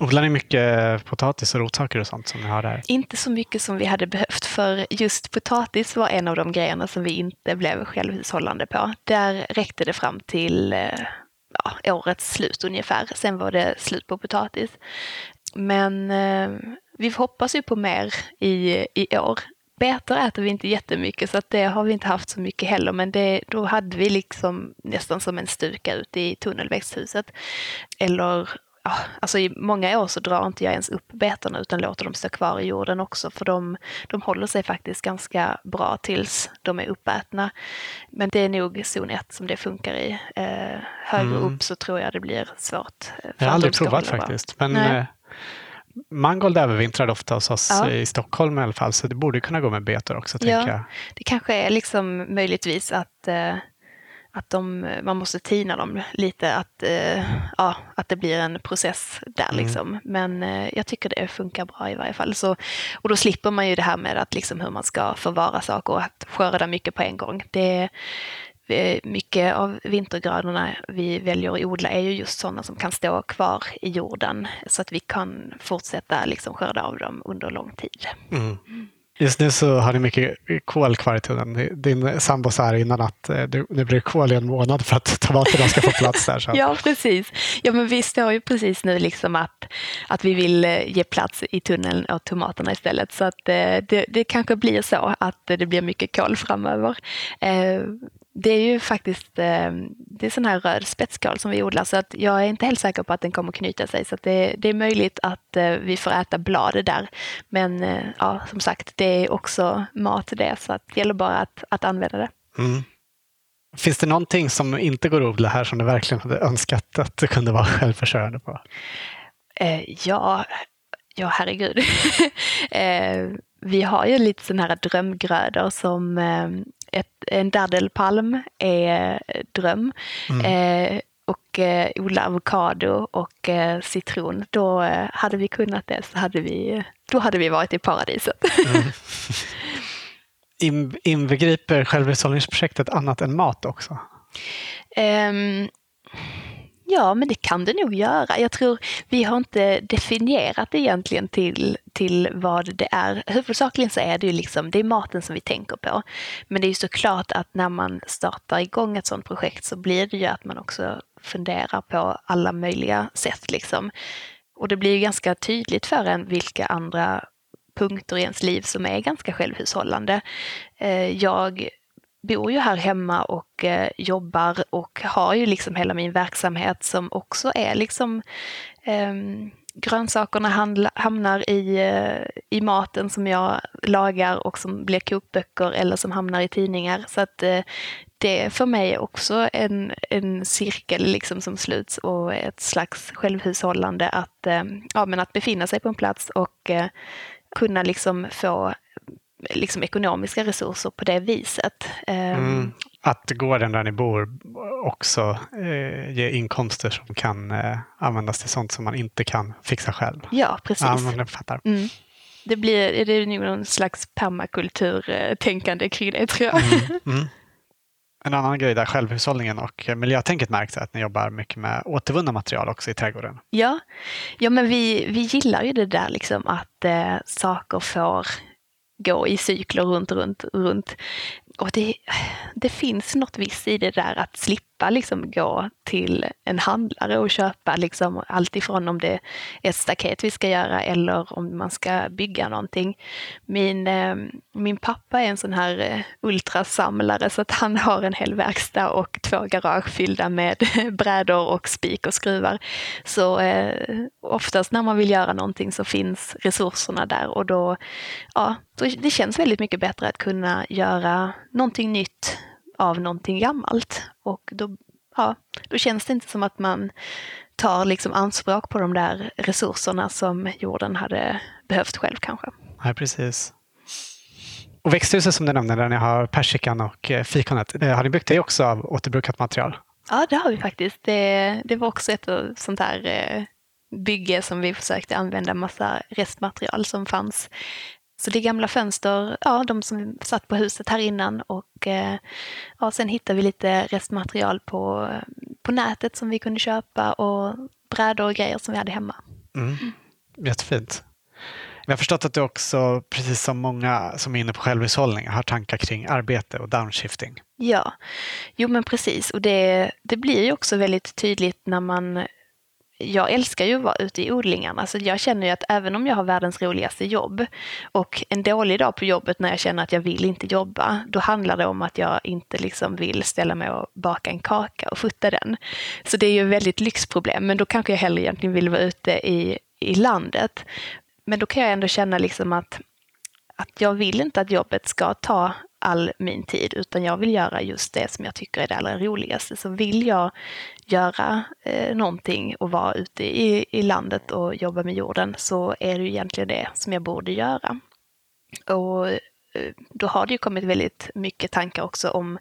Odlar ni mycket potatis och rotsaker och sånt som ni har där? Inte så mycket som vi hade behövt för just potatis var en av de grejerna som vi inte blev självhushållande på. Där räckte det fram till eh, ja, årets slut ungefär. Sen var det slut på potatis. Men eh, vi hoppas ju på mer i, i år. Betor äter vi inte jättemycket så att det har vi inte haft så mycket heller men det, då hade vi liksom nästan som en stuka ute i tunnelväxthuset. Eller alltså i många år så drar inte jag ens upp betorna utan låter dem stå kvar i jorden också för de, de håller sig faktiskt ganska bra tills de är uppätna. Men det är nog zon 1 som det funkar i. Eh, högre mm. upp så tror jag det blir svårt. Eh, jag har aldrig provat faktiskt. Men, Nej. Eh, Mangold övervintrar ofta hos oss ja. i Stockholm i alla fall, så det borde kunna gå med betor också. Ja, jag. Det kanske är liksom möjligtvis att, eh, att de, man måste tina dem lite, att, eh, ja, att det blir en process där. Mm. Liksom. Men eh, jag tycker det funkar bra i varje fall. Så, och då slipper man ju det här med att liksom hur man ska förvara saker och att skörda mycket på en gång. Det, Eh, mycket av vintergrödorna vi väljer att odla är ju just sådana som kan stå kvar i jorden så att vi kan fortsätta liksom skörda av dem under lång tid. Mm. Just nu så har ni mycket kol kvar i tunneln. Din sambo sa här innan att eh, nu blir det kol i en månad för att tomaterna ska få plats där. Så. ja, precis. Ja, men vi står ju precis nu liksom att, att vi vill eh, ge plats i tunneln åt tomaterna istället. Så att eh, det, det kanske blir så att det blir mycket kol framöver. Det är ju faktiskt eh, det är sån här röd spetskål som vi odlar så att jag är inte helt säker på att den kommer knyta sig. Så det, det, är möjligt att eh, vi får äta bladet där. Men eh, ja, som sagt, det är också mat det så att det gäller bara att, att använda det. Mm. Finns det någonting som inte går att odla här som du verkligen hade önskat att du kunde vara självförsörjande på? ja, ja herregud. vi har ju lite sådana här drömgrödor som ett, en daddelpalm är dröm. Mm. Eh, och eh, odla avokado och eh, citron, då eh, hade vi kunnat det så hade vi, då hade vi varit i paradiset. Mm. In, inbegriper självhushållningsprojektet annat än mat också? Um, Ja, men det kan det nog göra. Jag tror vi har inte definierat egentligen till, till vad det är. Huvudsakligen så är det ju liksom, det är maten som vi tänker på. Men det är ju såklart att när man startar igång ett sådant projekt så blir det ju att man också funderar på alla möjliga sätt liksom. Och det blir ju ganska tydligt för en vilka andra punkter i ens liv som är ganska självhushållande. Eh, jag bor ju här hemma och eh, jobbar och har ju liksom hela min verksamhet som också är liksom eh, grönsakerna handla, hamnar i, eh, i maten som jag lagar och som blir kokböcker eller som hamnar i tidningar. Så att eh, det är för mig också en, en cirkel liksom som sluts och ett slags självhushållande att, eh, ja, men att befinna sig på en plats och eh, kunna liksom få liksom ekonomiska resurser på det viset. Ehm, mm. Att gården där ni bor också eh, ger inkomster som kan eh, användas till sånt som man inte kan fixa själv. Ja, precis. Ja, man fattar. Mm. Det blir det är någon slags permakulturtänkande kring det tror jag. Mm. Mm. En annan grej där självhushållningen och miljötänket märks är att ni jobbar mycket med återvunna material också i trädgården. Ja, ja men vi, vi gillar ju det där liksom att eh, saker får gå i cykler runt, runt, runt och det, det finns något visst i det där att slippa liksom gå till en handlare och köpa liksom allt ifrån om det är ett staket vi ska göra eller om man ska bygga någonting. Min, eh, min pappa är en sån här eh, ultrasamlare så att han har en hel verkstad och två garage fyllda med brädor och spik och skruvar. Så eh, oftast när man vill göra någonting så finns resurserna där och då, ja, det känns väldigt mycket bättre att kunna göra någonting nytt av någonting gammalt. Och då, ja, då känns det inte som att man tar liksom anspråk på de där resurserna som jorden hade behövt själv kanske. Nej, precis. Och växthuset som du nämnde, där ni har persikan och eh, fikonet, eh, har ni byggt det också av återbrukat material? Ja, det har vi faktiskt. Det, det var också ett sånt här eh, bygge som vi försökte använda massa restmaterial som fanns så det är gamla fönster, ja, de som satt på huset här innan och eh, ja, sen hittade vi lite restmaterial på, på nätet som vi kunde köpa och brädor och grejer som vi hade hemma. Mm. Jättefint. Jag har förstått att du också, precis som många som är inne på självhushållning, har tankar kring arbete och downshifting. Ja, jo men precis. Och det, det blir ju också väldigt tydligt när man jag älskar ju att vara ute i odlingarna, så jag känner ju att även om jag har världens roligaste jobb och en dålig dag på jobbet när jag känner att jag vill inte jobba, då handlar det om att jag inte liksom vill ställa mig och baka en kaka och futta den. Så det är ju ett väldigt lyxproblem, men då kanske jag hellre egentligen vill vara ute i, i landet. Men då kan jag ändå känna liksom att, att jag vill inte att jobbet ska ta all min tid, utan jag vill göra just det som jag tycker är det allra roligaste. Så vill jag göra eh, någonting och vara ute i, i landet och jobba med jorden så är det ju egentligen det som jag borde göra. Och eh, då har det ju kommit väldigt mycket tankar också om,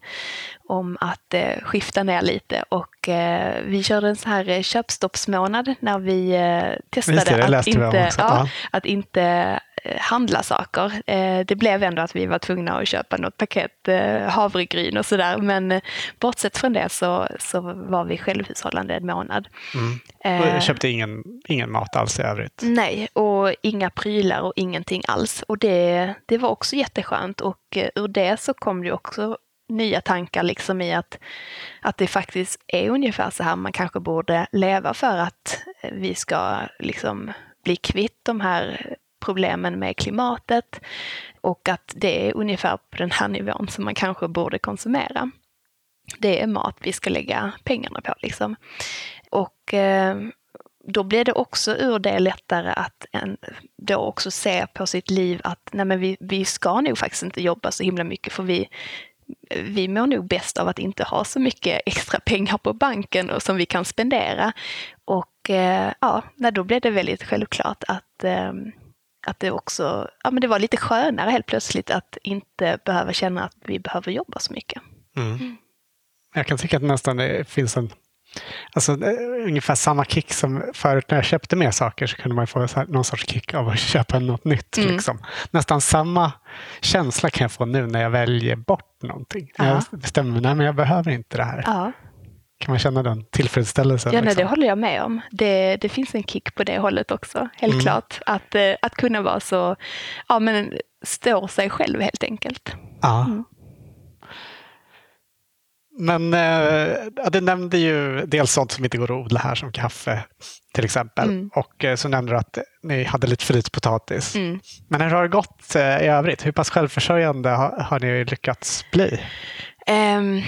om att eh, skifta ner lite och eh, vi körde en sån här eh, köpstoppsmånad när vi eh, testade det, att, inte, ja, att inte handla saker. Eh, det blev ändå att vi var tvungna att köpa något paket eh, havregryn och sådär. Men bortsett från det så, så var vi självhushållande en månad. Mm. Och köpte ingen, ingen mat alls i övrigt? Nej, och inga prylar och ingenting alls. Och det, det var också jätteskönt och ur det så kom det också nya tankar liksom i att, att det faktiskt är ungefär så här man kanske borde leva för att vi ska liksom bli kvitt de här problemen med klimatet och att det är ungefär på den här nivån som man kanske borde konsumera. Det är mat vi ska lägga pengarna på liksom. Och eh, då blir det också ur det lättare att en, då också se på sitt liv att nej men vi, vi ska nog faktiskt inte jobba så himla mycket för vi, vi mår nog bäst av att inte ha så mycket extra pengar på banken och som vi kan spendera. Och eh, ja, då blev det väldigt självklart att eh, att det också ja, men det var lite skönare helt plötsligt att inte behöva känna att vi behöver jobba så mycket. Mm. mm. Jag kan tycka att nästan det finns en Alltså, ungefär samma kick som förut när jag köpte mer saker så kunde man få någon sorts kick av att köpa något nytt. Mm. Liksom. Nästan samma känsla kan jag få nu när jag väljer bort någonting. När jag bestämmer mig, nej men jag behöver inte det här. Ja. Kan man känna den tillfredsställelsen? Ja, liksom? det håller jag med om. Det, det finns en kick på det hållet också, helt mm. klart. Att, eh, att kunna vara så, ja men stå sig själv helt enkelt. Ja. Mm. Men eh, du nämnde ju dels sånt som inte går att odla här som kaffe till exempel. Mm. Och eh, så nämnde du att ni hade lite frytpotatis. Mm. Men hur har det gått eh, i övrigt? Hur pass självförsörjande har, har ni lyckats bli? Um,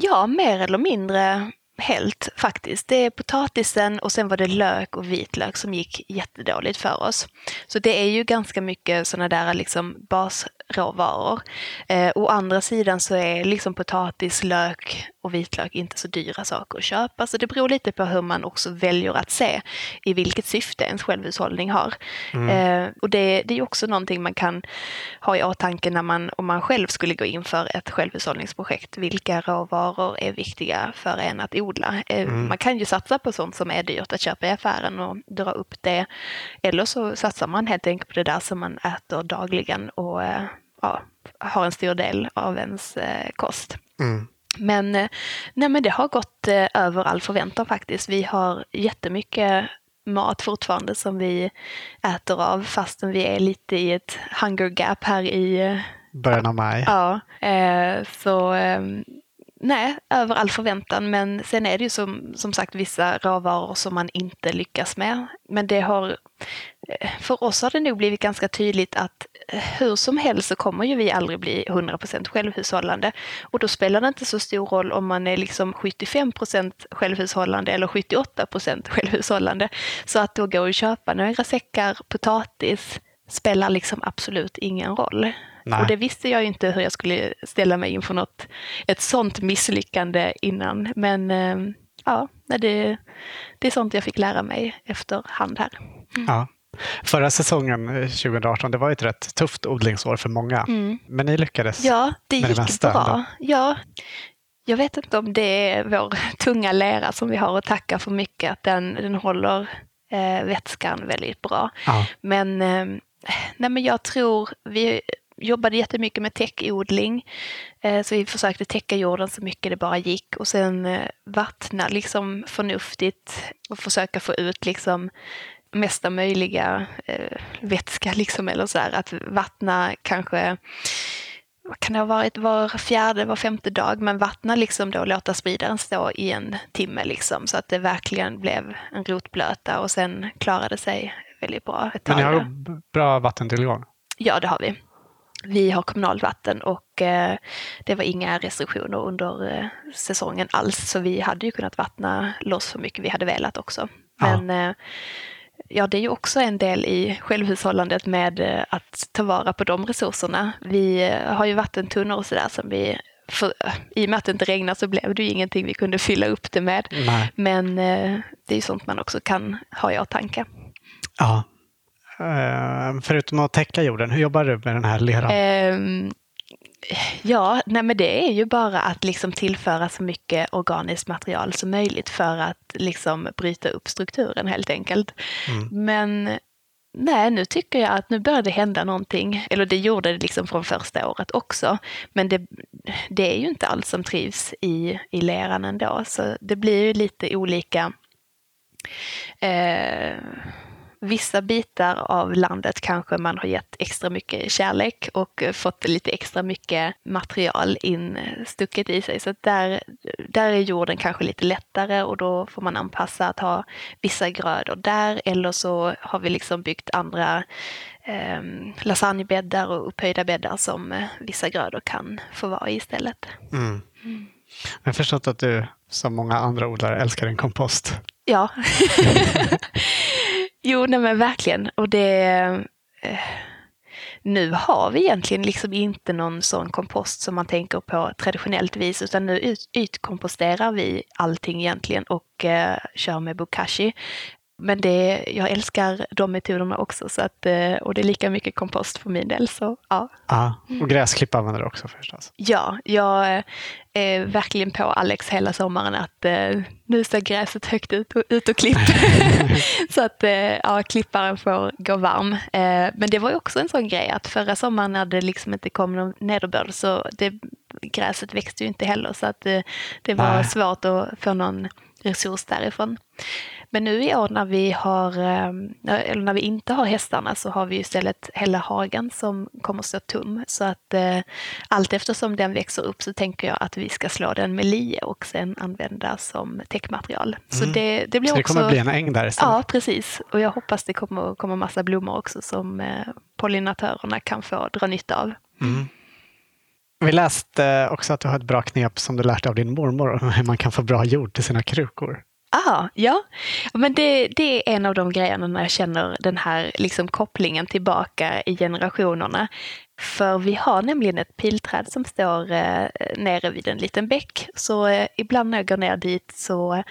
Ja, mer eller mindre helt faktiskt. Det är potatisen och sen var det lök och vitlök som gick jättedåligt för oss. Så det är ju ganska mycket sådana där liksom basråvaror. Eh, å andra sidan så är liksom potatis, lök och vitlök inte så dyra saker att köpa. Så det beror lite på hur man också väljer att se i vilket syfte ens självhushållning har. Mm. Eh, och det, det är också någonting man kan ha i åtanke när man, om man själv skulle gå in för ett självhushållningsprojekt. Vilka råvaror är viktiga för en att odla? Eh, mm. Man kan ju satsa på sånt som är dyrt att köpa i affären och dra upp det. Eller så satsar man helt enkelt på det där som man äter dagligen och eh, ja, har en stor del av ens eh, kost. Mm. Men, eh, nej, men det har gått eh, över all förväntan faktiskt. Vi har jättemycket mat fortfarande som vi äter av fastän vi är lite i ett hunger gap här i eh, början av maj. Ja, så ehm, nej, över all förväntan. Men sen är det ju som, som sagt vissa råvaror som man inte lyckas med. Men det har, för oss har det nog blivit ganska tydligt att hur som helst så kommer ju vi aldrig bli 100% självhushållande. Och då spelar det inte så stor roll om man är liksom 75% självhushållande eller 78% självhushållande. Så att då gå och köpa några säckar potatis spelar liksom absolut ingen roll. Nej. Och det visste jag inte hur jag skulle ställa mig inför något, ett sånt misslyckande innan. Men eh, ja, det, det är sånt jag fick lära mig efterhand här. Mm. Ja. Förra säsongen, 2018, eh, det var ett rätt tufft odlingsår för många. Mm. Men ni lyckades Ja, det med gick det mesta, bra. Ändå. Ja, jag vet inte om det är vår tunga lera som vi har att tacka för mycket, att den, den håller eh, vätskan väldigt bra. Ja. Men, eh, nej, men jag tror, vi jobbade jättemycket med täckodling. Eh, så vi försökte täcka jorden så mycket det bara gick och sen eh, vattna liksom förnuftigt och försöka få ut liksom mesta möjliga eh, vätska liksom eller så här, att vattna kanske vad kan det ha varit, var fjärde, var femte dag, men vattna liksom då, låta spridaren stå i en timme liksom, så att det verkligen blev en rotblöta och sen klarade sig väldigt bra. Ett men ni har bra vattentillgång? Ja, det har vi. Vi har kommunalt vatten och eh, det var inga restriktioner under eh, säsongen alls, så vi hade ju kunnat vattna loss så mycket vi hade velat också. Men ja. Eh, ja, det är ju också en del i självhushållandet med eh, att ta vara på de resurserna. Vi eh, har ju vattentunnor och sådär som vi för, I och med att det inte regnar så blev det ju ingenting vi kunde fylla upp det med. Nej. Men eh, det är ju sånt man också kan ha i åtanke. Ja. förutom att täcka jorden, hur jobbar du med den här leran? Ja, nej men det är ju bara att liksom tillföra så mycket organiskt material som möjligt för att liksom bryta upp strukturen helt enkelt. Mm. Men nej, nu tycker jag att nu börjar det hända någonting. Eller det gjorde det liksom från första året också. Men det, det är ju inte allt som trivs i, i leran ändå, så det blir ju lite olika eh, vissa bitar av landet kanske man har gett extra mycket kärlek och fått lite extra mycket material instucket i sig. Så där, där är jorden kanske lite lättare och då får man anpassa att ha vissa grödor där eller så har vi liksom byggt andra eh, lasagnebäddar och upphöjda bäddar som vissa grödor kan få vara i istället. Mm. Mm. Jag har förstått att du som många andra odlare älskar en kompost. Ja. Jo, nej men verkligen. Och det... Eh, nu har vi egentligen liksom inte någon sån kompost som man tänker på traditionellt vis, utan nu ytkomposterar vi allting egentligen och eh, kör med bokashi. Men det, jag älskar de metoderna också, så att, eh, och det är lika mycket kompost för min del. Så, ja. ja och gräsklipp använder du också förstås? Ja, jag är verkligen på Alex hela sommaren att eh, nu ser gräset högt ut och, ut och klipp. så att eh, ja, klipparen får gå varm. men det var ju också en sån grej att förra sommaren när det liksom inte kom någon nederbörd så det, gräset växte ju inte heller så att det var Nej. svårt att få någon resurs därifrån. Men nu i år när vi, har, eh, eller när vi inte har hästarna så har vi istället hela hagen som kommer stå tom. Så att eh, allt eftersom den växer upp så tänker jag att vi ska slå den med lie och sen använda som täckmaterial. Mm. Så det, det blir så det också... kommer bli en äng där istället? Ja, precis. Och jag hoppas det kommer komma massa blommor också som eh, pollinatörerna kan få dra nytta av. Mm. Vi läste eh, också att du har ett bra knep som du lärt av din mormor om hur man kan få bra jord till sina krukor. Ah, ja, men det, det är en av de grejerna när jag känner den här liksom kopplingen tillbaka i generationerna. För vi har nämligen ett pilträd som står eh, nere vid en liten bäck. Så eh, ibland när jag går ner dit så eh,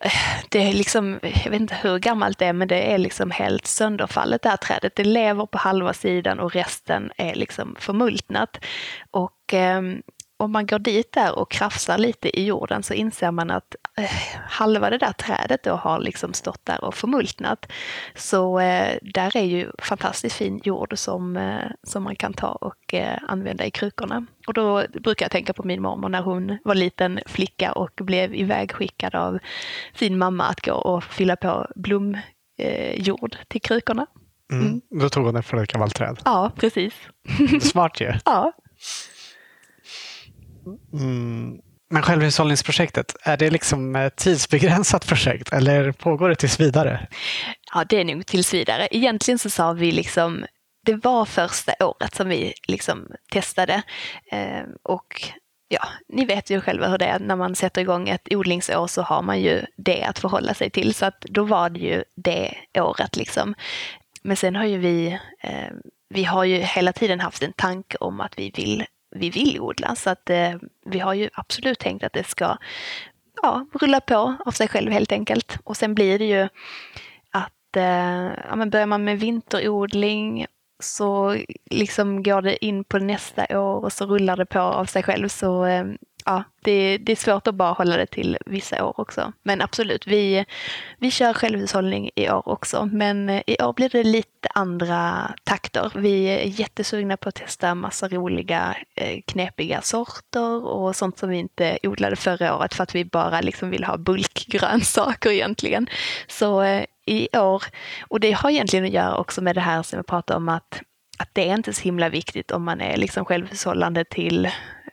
det är liksom, jag vet inte hur gammalt det är, men det är liksom helt sönderfallet det här trädet. Det lever på halva sidan och resten är liksom förmultnat. Och eh, om man går dit där och krafsar lite i jorden så inser man att halva det där trädet då har liksom stått där och förmultnat. Så eh, där är ju fantastiskt fin jord som, eh, som man kan ta och eh, använda i krukorna. Och då brukar jag tänka på min mormor när hon var liten flicka och blev ivägskickad av sin mamma att gå och fylla på blomjord till krukorna. Mm. Mm. Då tog hon det från ett gammalt träd? Ja, precis. Smart ju. Ja. Mm. Men självhushållningsprojektet, är det liksom ett tidsbegränsat projekt eller pågår det tills vidare? Ja, det är nog tills vidare. Egentligen så sa vi liksom, det var första året som vi liksom testade eh, och ja, ni vet ju själva hur det är när man sätter igång ett odlingsår så har man ju det att förhålla sig till. Så att då var det ju det året liksom. Men sen har ju vi, eh, vi har ju hela tiden haft en tanke om att vi vill vi vill odla. Så att eh, vi har ju absolut tänkt att det ska ja, rulla på av sig själv helt enkelt. Och sen blir det ju att eh, ja, men börjar man med vinterodling så liksom går det in på nästa år och så rullar det på av sig själv. Så eh, ja, det, det, är svårt att bara hålla det till vissa år också. Men absolut, vi, vi kör självhushållning i år också. Men eh, i år blir det lite andra takter. Vi är jättesugna på att testa massa roliga eh, knepiga sorter och sånt som vi inte odlade förra året för att vi bara liksom vill ha bulkgrönsaker egentligen. Så eh, i år, och det har egentligen att göra också med det här som jag pratade om att att det är inte så himla viktigt om man är liksom självhushållande till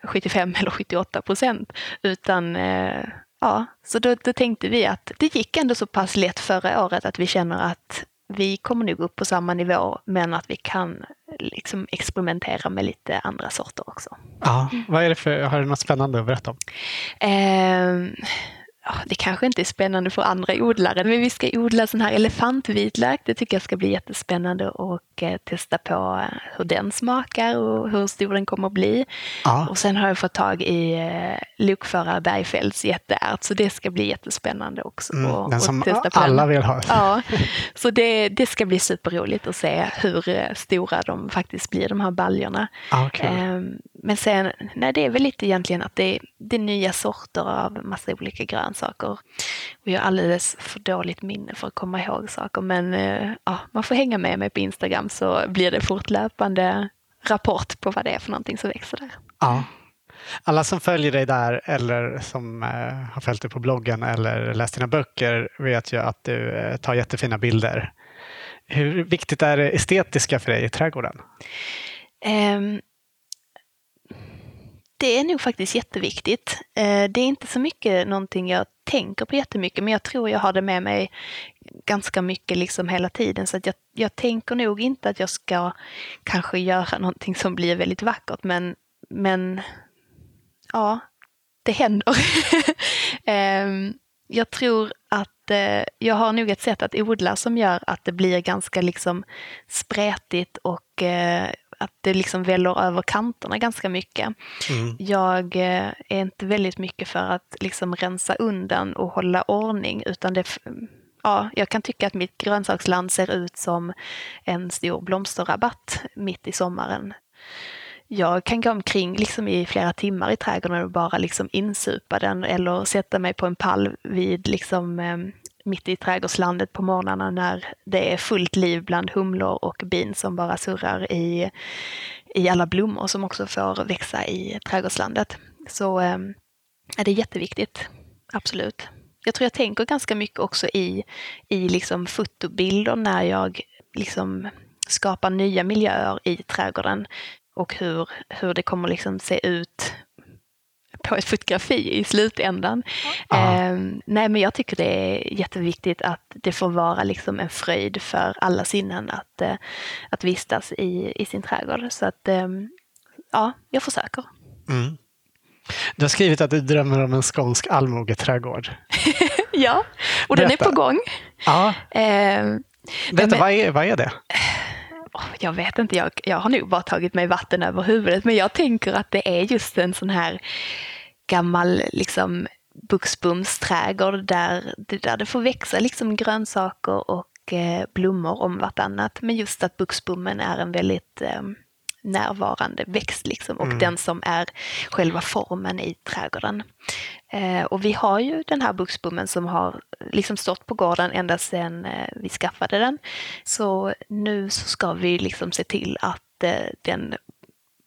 75 eller 78 procent. Utan eh, ja, så då, då tänkte vi att det gick ändå så pass lätt förra året att vi känner att vi kommer nog upp på samma nivå men att vi kan liksom experimentera med lite andra sorter också. Ja, vad är det för, har du något spännande att berätta om? Eh, det kanske inte är spännande för andra odlare, men vi ska odla sån här elefantvitlök. Det tycker jag ska bli jättespännande och eh, testa på eh, hur den smakar och hur stor den kommer att bli. Ja. Och sen har jag fått tag i eh, lokförare Bergfeldts jätteärt, så det ska bli jättespännande också. Mm, och, den som testa på alla den. vill ha. Ja, så det, det ska bli superroligt att se hur stora de faktiskt blir, de här baljorna. Ah, okay. Men sen, nej, det är väl lite egentligen att det, det är nya sorter av massa olika grönsaker. Och jag har alldeles för dåligt minne för att komma ihåg saker. Men eh, ja, man får hänga med mig på Instagram så blir det fortlöpande rapport på vad det är för någonting som växer där. Ja. Alla som följer dig där eller som eh, har följt dig på bloggen eller läst dina böcker vet ju att du eh, tar jättefina bilder. Hur viktigt är det estetiska för dig i trädgården? Um, det är nog faktiskt jätteviktigt. Eh, det är inte så mycket någonting jag tänker på jättemycket, men jag tror jag har det med mig ganska mycket liksom hela tiden. Så att jag, jag tänker nog inte att jag ska kanske göra någonting som blir väldigt vackert, men, men ja, det händer. Ehm, jag tror att eh, jag har nog ett sätt att odla som gör att det blir ganska liksom spretigt och eh, att det liksom väller över kanterna ganska mycket. Mm. Jag eh, är inte väldigt mycket för att liksom rensa undan och hålla ordning utan det ja, jag kan tycka att mitt grönsaksland ser ut som en stor blomsterrabatt mitt i sommaren. Jag kan gå omkring liksom i flera timmar i trädgården och bara liksom insupa den eller sätta mig på en pall vid liksom, eh, mitt i trädgårdslandet på morgnarna när det är fullt liv bland humlor och bin som bara surrar i, i alla blommor som också får växa i trädgårdslandet. Så eh, är det jätteviktigt, absolut. Jag tror jag tänker ganska mycket också i, i liksom fotobilder när jag liksom skapar nya miljöer i trädgården och hur, hur det kommer liksom se ut på ett fotografi i slutändan. Ja. Eh, nej, men jag tycker det är jätteviktigt att det får vara liksom en fröjd för alla sinnen att, eh, att vistas i, i sin trädgård. Så att eh, ja, jag försöker. Mm. Du har skrivit att du drömmer om en skånsk allmogeträdgård. ja, och Berätta. den är på gång. Ja. Berätta, vad, är, vad är det? jag vet inte, jag, jag har nog bara tagit mig vatten över huvudet, men jag tänker att det är just en sån här gammal liksom buxbomsträdgård där, där det får växa liksom grönsaker och eh, blommor om vartannat. Men just att buxbommen är en väldigt eh, närvarande växt liksom, och mm. den som är själva formen i trädgården. Eh, och vi har ju den här buxbommen som har liksom stått på gården ända sedan eh, vi skaffade den. Så nu så ska vi liksom se till att eh, den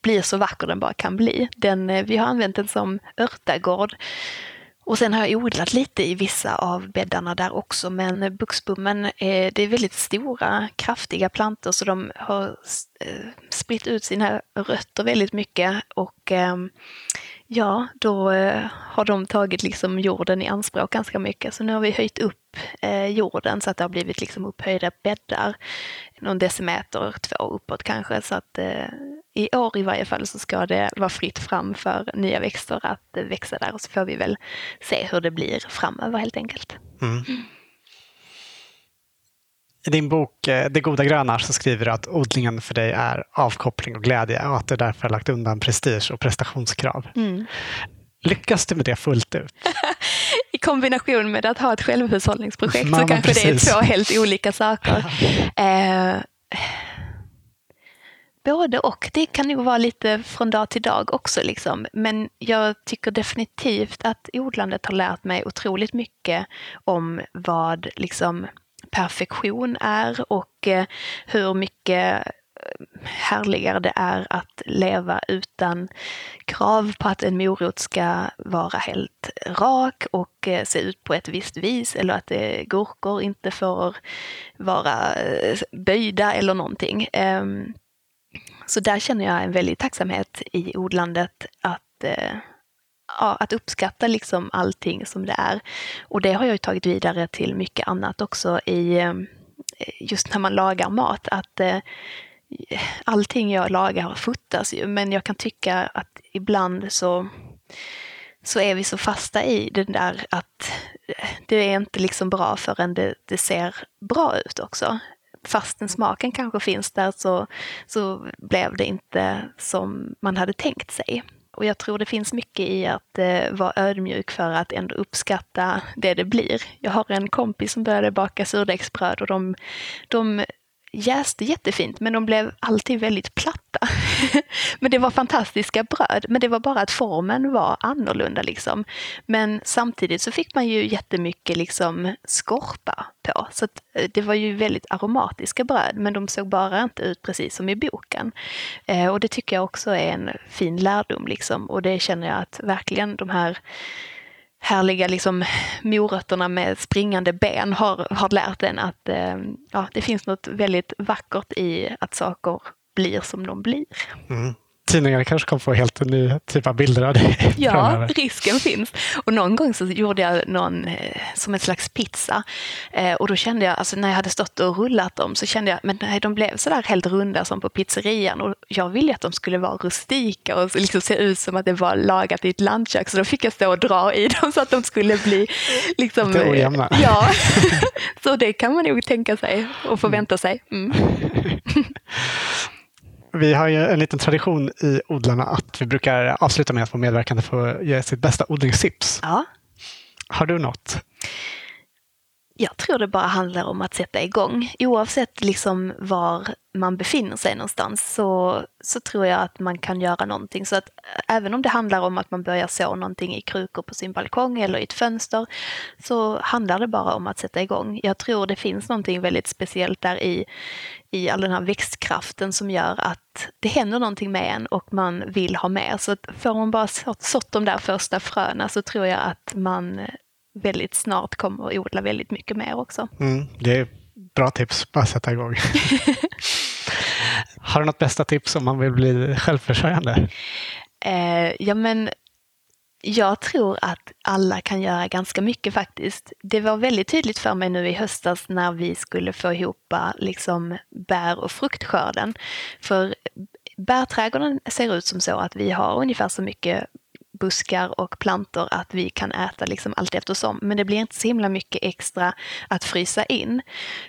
blir så vacker den bara kan bli. Den, eh, vi har använt den som örtagård och sen har jag odlat lite i vissa av bäddarna där också, men buxbommen eh, det är väldigt stora, kraftiga plantor så de har eh, spritt ut sina rötter väldigt mycket och ehm, ja, då eh, har de tagit liksom jorden i anspråk ganska mycket. Så nu har vi höjt upp jorden så att det har blivit liksom upphöjda bäddar, någon decimeter, två uppåt kanske, så att i år i varje fall så ska det vara fritt fram för nya växter att växa där och så får vi väl se hur det blir framöver helt enkelt. Mm. I din bok eh, Det goda gröna så skriver du att odlingen för dig är avkoppling och glädje och att du därför har lagt undan prestige och prestationskrav. Mm. Lyckas du med det fullt ut? I kombination med att ha ett självhushållningsprojekt så kanske precis. det är två helt olika saker. eh, både och. Det kan nog vara lite från dag till dag också. Liksom. Men jag tycker definitivt att odlandet har lärt mig otroligt mycket om vad liksom, perfektion är och eh, hur mycket härligare det är att leva utan krav på att en morot ska vara helt rak och eh, se ut på ett visst vis eller att eh, gurkor inte får vara eh, böjda eller någonting. Ehm, så där känner jag en väldig tacksamhet i odlandet att, ja, att uppskatta liksom allting som det är. Och det har jag tagit vidare till mycket annat också i just när man lagar mat. Att eh, allting jag lagar fotas ju, men jag kan tycka att ibland så så är vi så fasta i det där att eh, det är inte liksom bra förrän det, det ser bra ut också fastän smaken kanske finns där så, så blev det inte som man hade tänkt sig. Och jag tror det finns mycket i att eh, vara ödmjuk för att ändå uppskatta det det blir. Jag har en kompis som började baka surdegsbröd och de, de jäste jättefint men de blev alltid väldigt platta. men det var fantastiska bröd, men det var bara att formen var annorlunda liksom. Men samtidigt så fick man ju jättemycket liksom skorpa på. Så eh, det var ju väldigt aromatiska bröd men de såg bara inte ut precis som i boken. Eh, och det tycker jag också är en fin lärdom liksom och det känner jag att verkligen de här härliga liksom, morötterna med springande ben har, har lärt en att eh, ja, det finns något väldigt vackert i att saker blir som de blir. Mm tidningar kanske kommer få helt en ny typ av bilder av dig. Ja, risken finns. Och någon gång så gjorde jag någon eh, som en slags pizza. Eh, och då kände jag, alltså när jag hade stått och rullat dem så kände jag, men nej, de blev sådär helt runda som på pizzerian. Och jag ville att de skulle vara rustika och liksom se ut som att det var lagat i ett landkök. Så då fick jag stå och dra i dem så att de skulle bli liksom... Lite ojämna. Ja, så det kan man nog tänka sig och förvänta sig. Mm. Vi har ju en liten tradition i Odlarna att vi brukar avsluta med att få medverkande få ge sitt bästa odlingstips. Ja. Har du något? Jag tror det bara handlar om att sätta igång. Oavsett liksom var man befinner sig någonstans så, så tror jag att man kan göra någonting. Så att eh, även om det handlar om att man börjar så någonting i krukor på sin balkong eller i ett fönster så handlar det bara om att sätta igång. Jag tror det finns någonting väldigt speciellt där i, i all den här växtkraften som gör att det händer någonting med en och man vill ha mer. Så att får man bara sått, sått de där första fröna så tror jag att man väldigt snart kommer att odla väldigt mycket mer också. Mm, det är bra tips, bara sätta igång. Har du något bästa tips om man vill bli självförsörjande? Eh, ja, men jag tror att alla kan göra ganska mycket faktiskt. Det var väldigt tydligt för mig nu i höstas när vi skulle få ihop liksom bär och fruktskörden. För bärträdgården ser ut som så att vi har ungefär så mycket buskar och plantor att vi kan äta liksom allt eftersom. Men det blir inte så himla mycket extra att frysa in.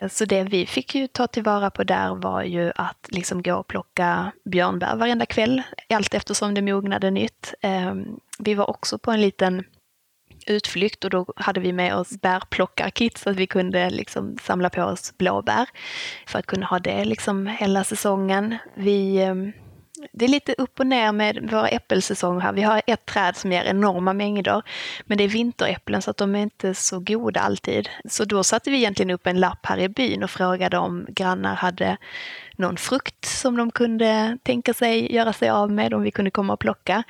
Så det vi fick ju ta tillvara på där var ju att liksom gå och plocka björnbär varenda kväll, allt eftersom det mognade nytt. Ehm, vi var också på en liten utflykt och då hade vi med oss bärplockarkit så att vi kunde liksom samla på oss blåbär för att kunna ha det liksom hela säsongen. Vi ehm, det är lite upp och ner med våra äppelsäsonger här. Vi har ett träd som ger enorma mängder, men det är vinteräpplen så att de är inte så goda alltid. Så då satte vi egentligen upp en lapp här i byn och frågade om grannar hade någon frukt som de kunde tänka sig göra sig av med om vi kunde komma och plocka.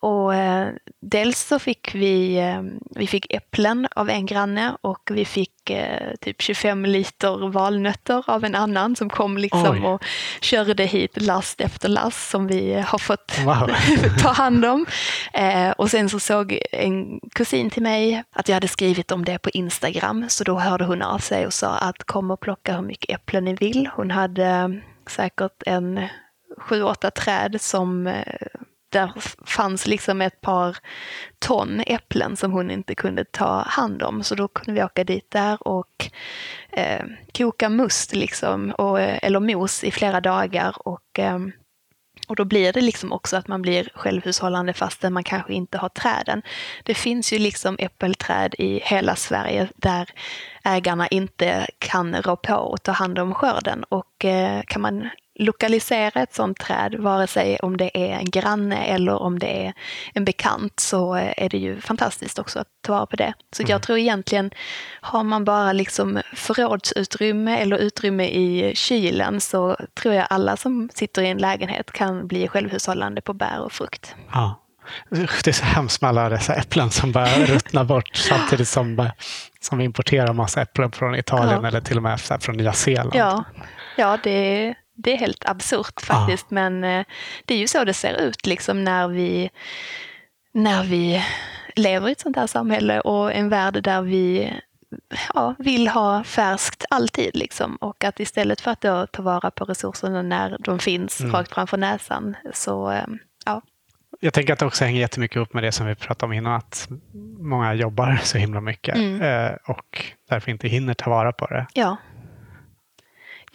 Och eh, dels så fick vi, eh, vi fick äpplen av en granne och vi fick eh, typ 25 liter valnötter av en annan som kom liksom Oj. och körde hit last efter last som vi har fått wow. ta hand om. Eh, och sen så såg en kusin till mig att jag hade skrivit om det på Instagram så då hörde hon av sig och sa att kom och plocka hur mycket äpplen ni vill. Hon hade säkert en sju, åtta träd som eh, där fanns liksom ett par ton äpplen som hon inte kunde ta hand om. Så då kunde vi åka dit där och eh, koka must liksom, och, eh, eller mos i flera dagar. Och, eh, och då blir det liksom också att man blir självhushållande fastän man kanske inte har träden. Det finns ju liksom äppelträd i hela Sverige där ägarna inte kan rå på och ta hand om skörden. Och eh, kan man lokalisera ett sådant träd, vare sig om det är en granne eller om det är en bekant, så är det ju fantastiskt också att ta vara på det. Så mm. jag tror egentligen, har man bara liksom förrådsutrymme eller utrymme i kylen så tror jag alla som sitter i en lägenhet kan bli självhushållande på bär och frukt. Ja. Det är så hemskt med alla dessa äpplen som börjar ruttna bort samtidigt som, som vi importerar massa äpplen från Italien ja. eller till och med från Nya Zeeland. Ja, ja det, är, det är helt absurt faktiskt. Ja. Men eh, det är ju så det ser ut liksom när vi, när vi lever i ett sånt här samhälle och en värld där vi ja, vill ha färskt alltid. Liksom. Och att istället för att ta vara på resurserna när de finns mm. rakt framför näsan så eh, ja, jag tänker att det också hänger jättemycket upp med det som vi pratade om innan, att många jobbar så himla mycket mm. Eh, och därför inte hinner ta vara på det. Ja.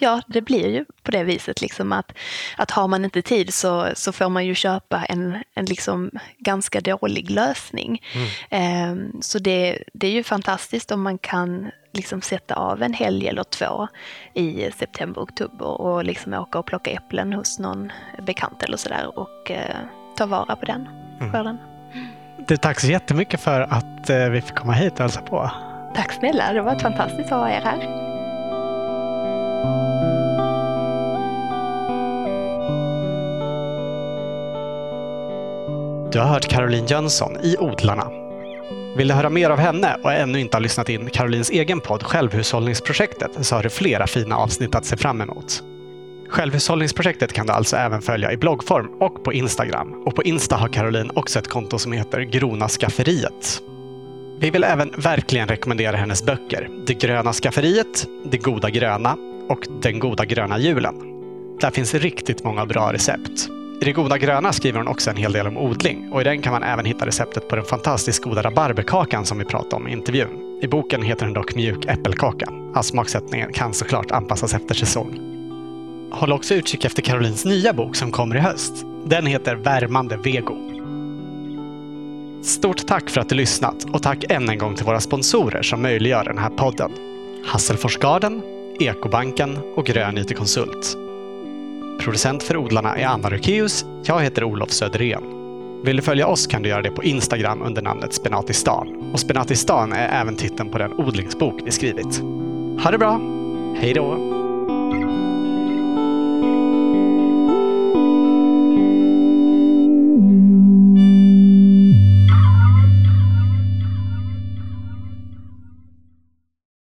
Ja, det blir ju på det viset liksom att, att har man inte tid så, så får man ju köpa en, en liksom ganska dålig lösning. Mm. Eh, så det, det är ju fantastiskt om man kan liksom sätta av en helg eller två i september, oktober och liksom åka och plocka äpplen hos någon bekant eller sådär och eh, ta vara på den mm. skörden. Mm. Du, tack så jättemycket för att eh, vi fick komma hit och hälsa på. Tack snälla, det var fantastiskt att ha er här. Du har hört Caroline Jönsson i Odlarna. Vill du höra mer av henne och ännu inte har lyssnat in Carolines egen podd Självhushållningsprojektet så har du flera fina avsnitt att se fram emot. Självhushållningsprojektet kan du alltså även följa i bloggform och på Instagram. Och på Insta har Caroline också ett konto som heter Grona Skafferiet. Vi vill även verkligen rekommendera hennes böcker Det gröna skafferiet, Det goda gröna och Den goda gröna julen. Där finns riktigt många bra recept. I Det goda gröna skriver hon också en hel del om odling och i den kan man även hitta receptet på den fantastiskt goda rabarberkakan som vi pratade om i intervjun. I boken heter den dock mjuk äppelkaka. All smaksättningen kan såklart anpassas efter säsong. Håll också utkik efter Carolines nya bok som kommer i höst. Den heter Värmande vego. Stort tack för att du lyssnat och tack än en gång till våra sponsorer som möjliggör den här podden. Hasselforsgarden, Ekobanken och Grön IT-konsult. Producent för odlarna är Anna Rukeus. Jag heter Olof Söderén. Vill du följa oss kan du göra det på Instagram under namnet Spenatistan. Och Spenatistan är även titeln på den odlingsbok vi skrivit. Ha det bra! Hej då!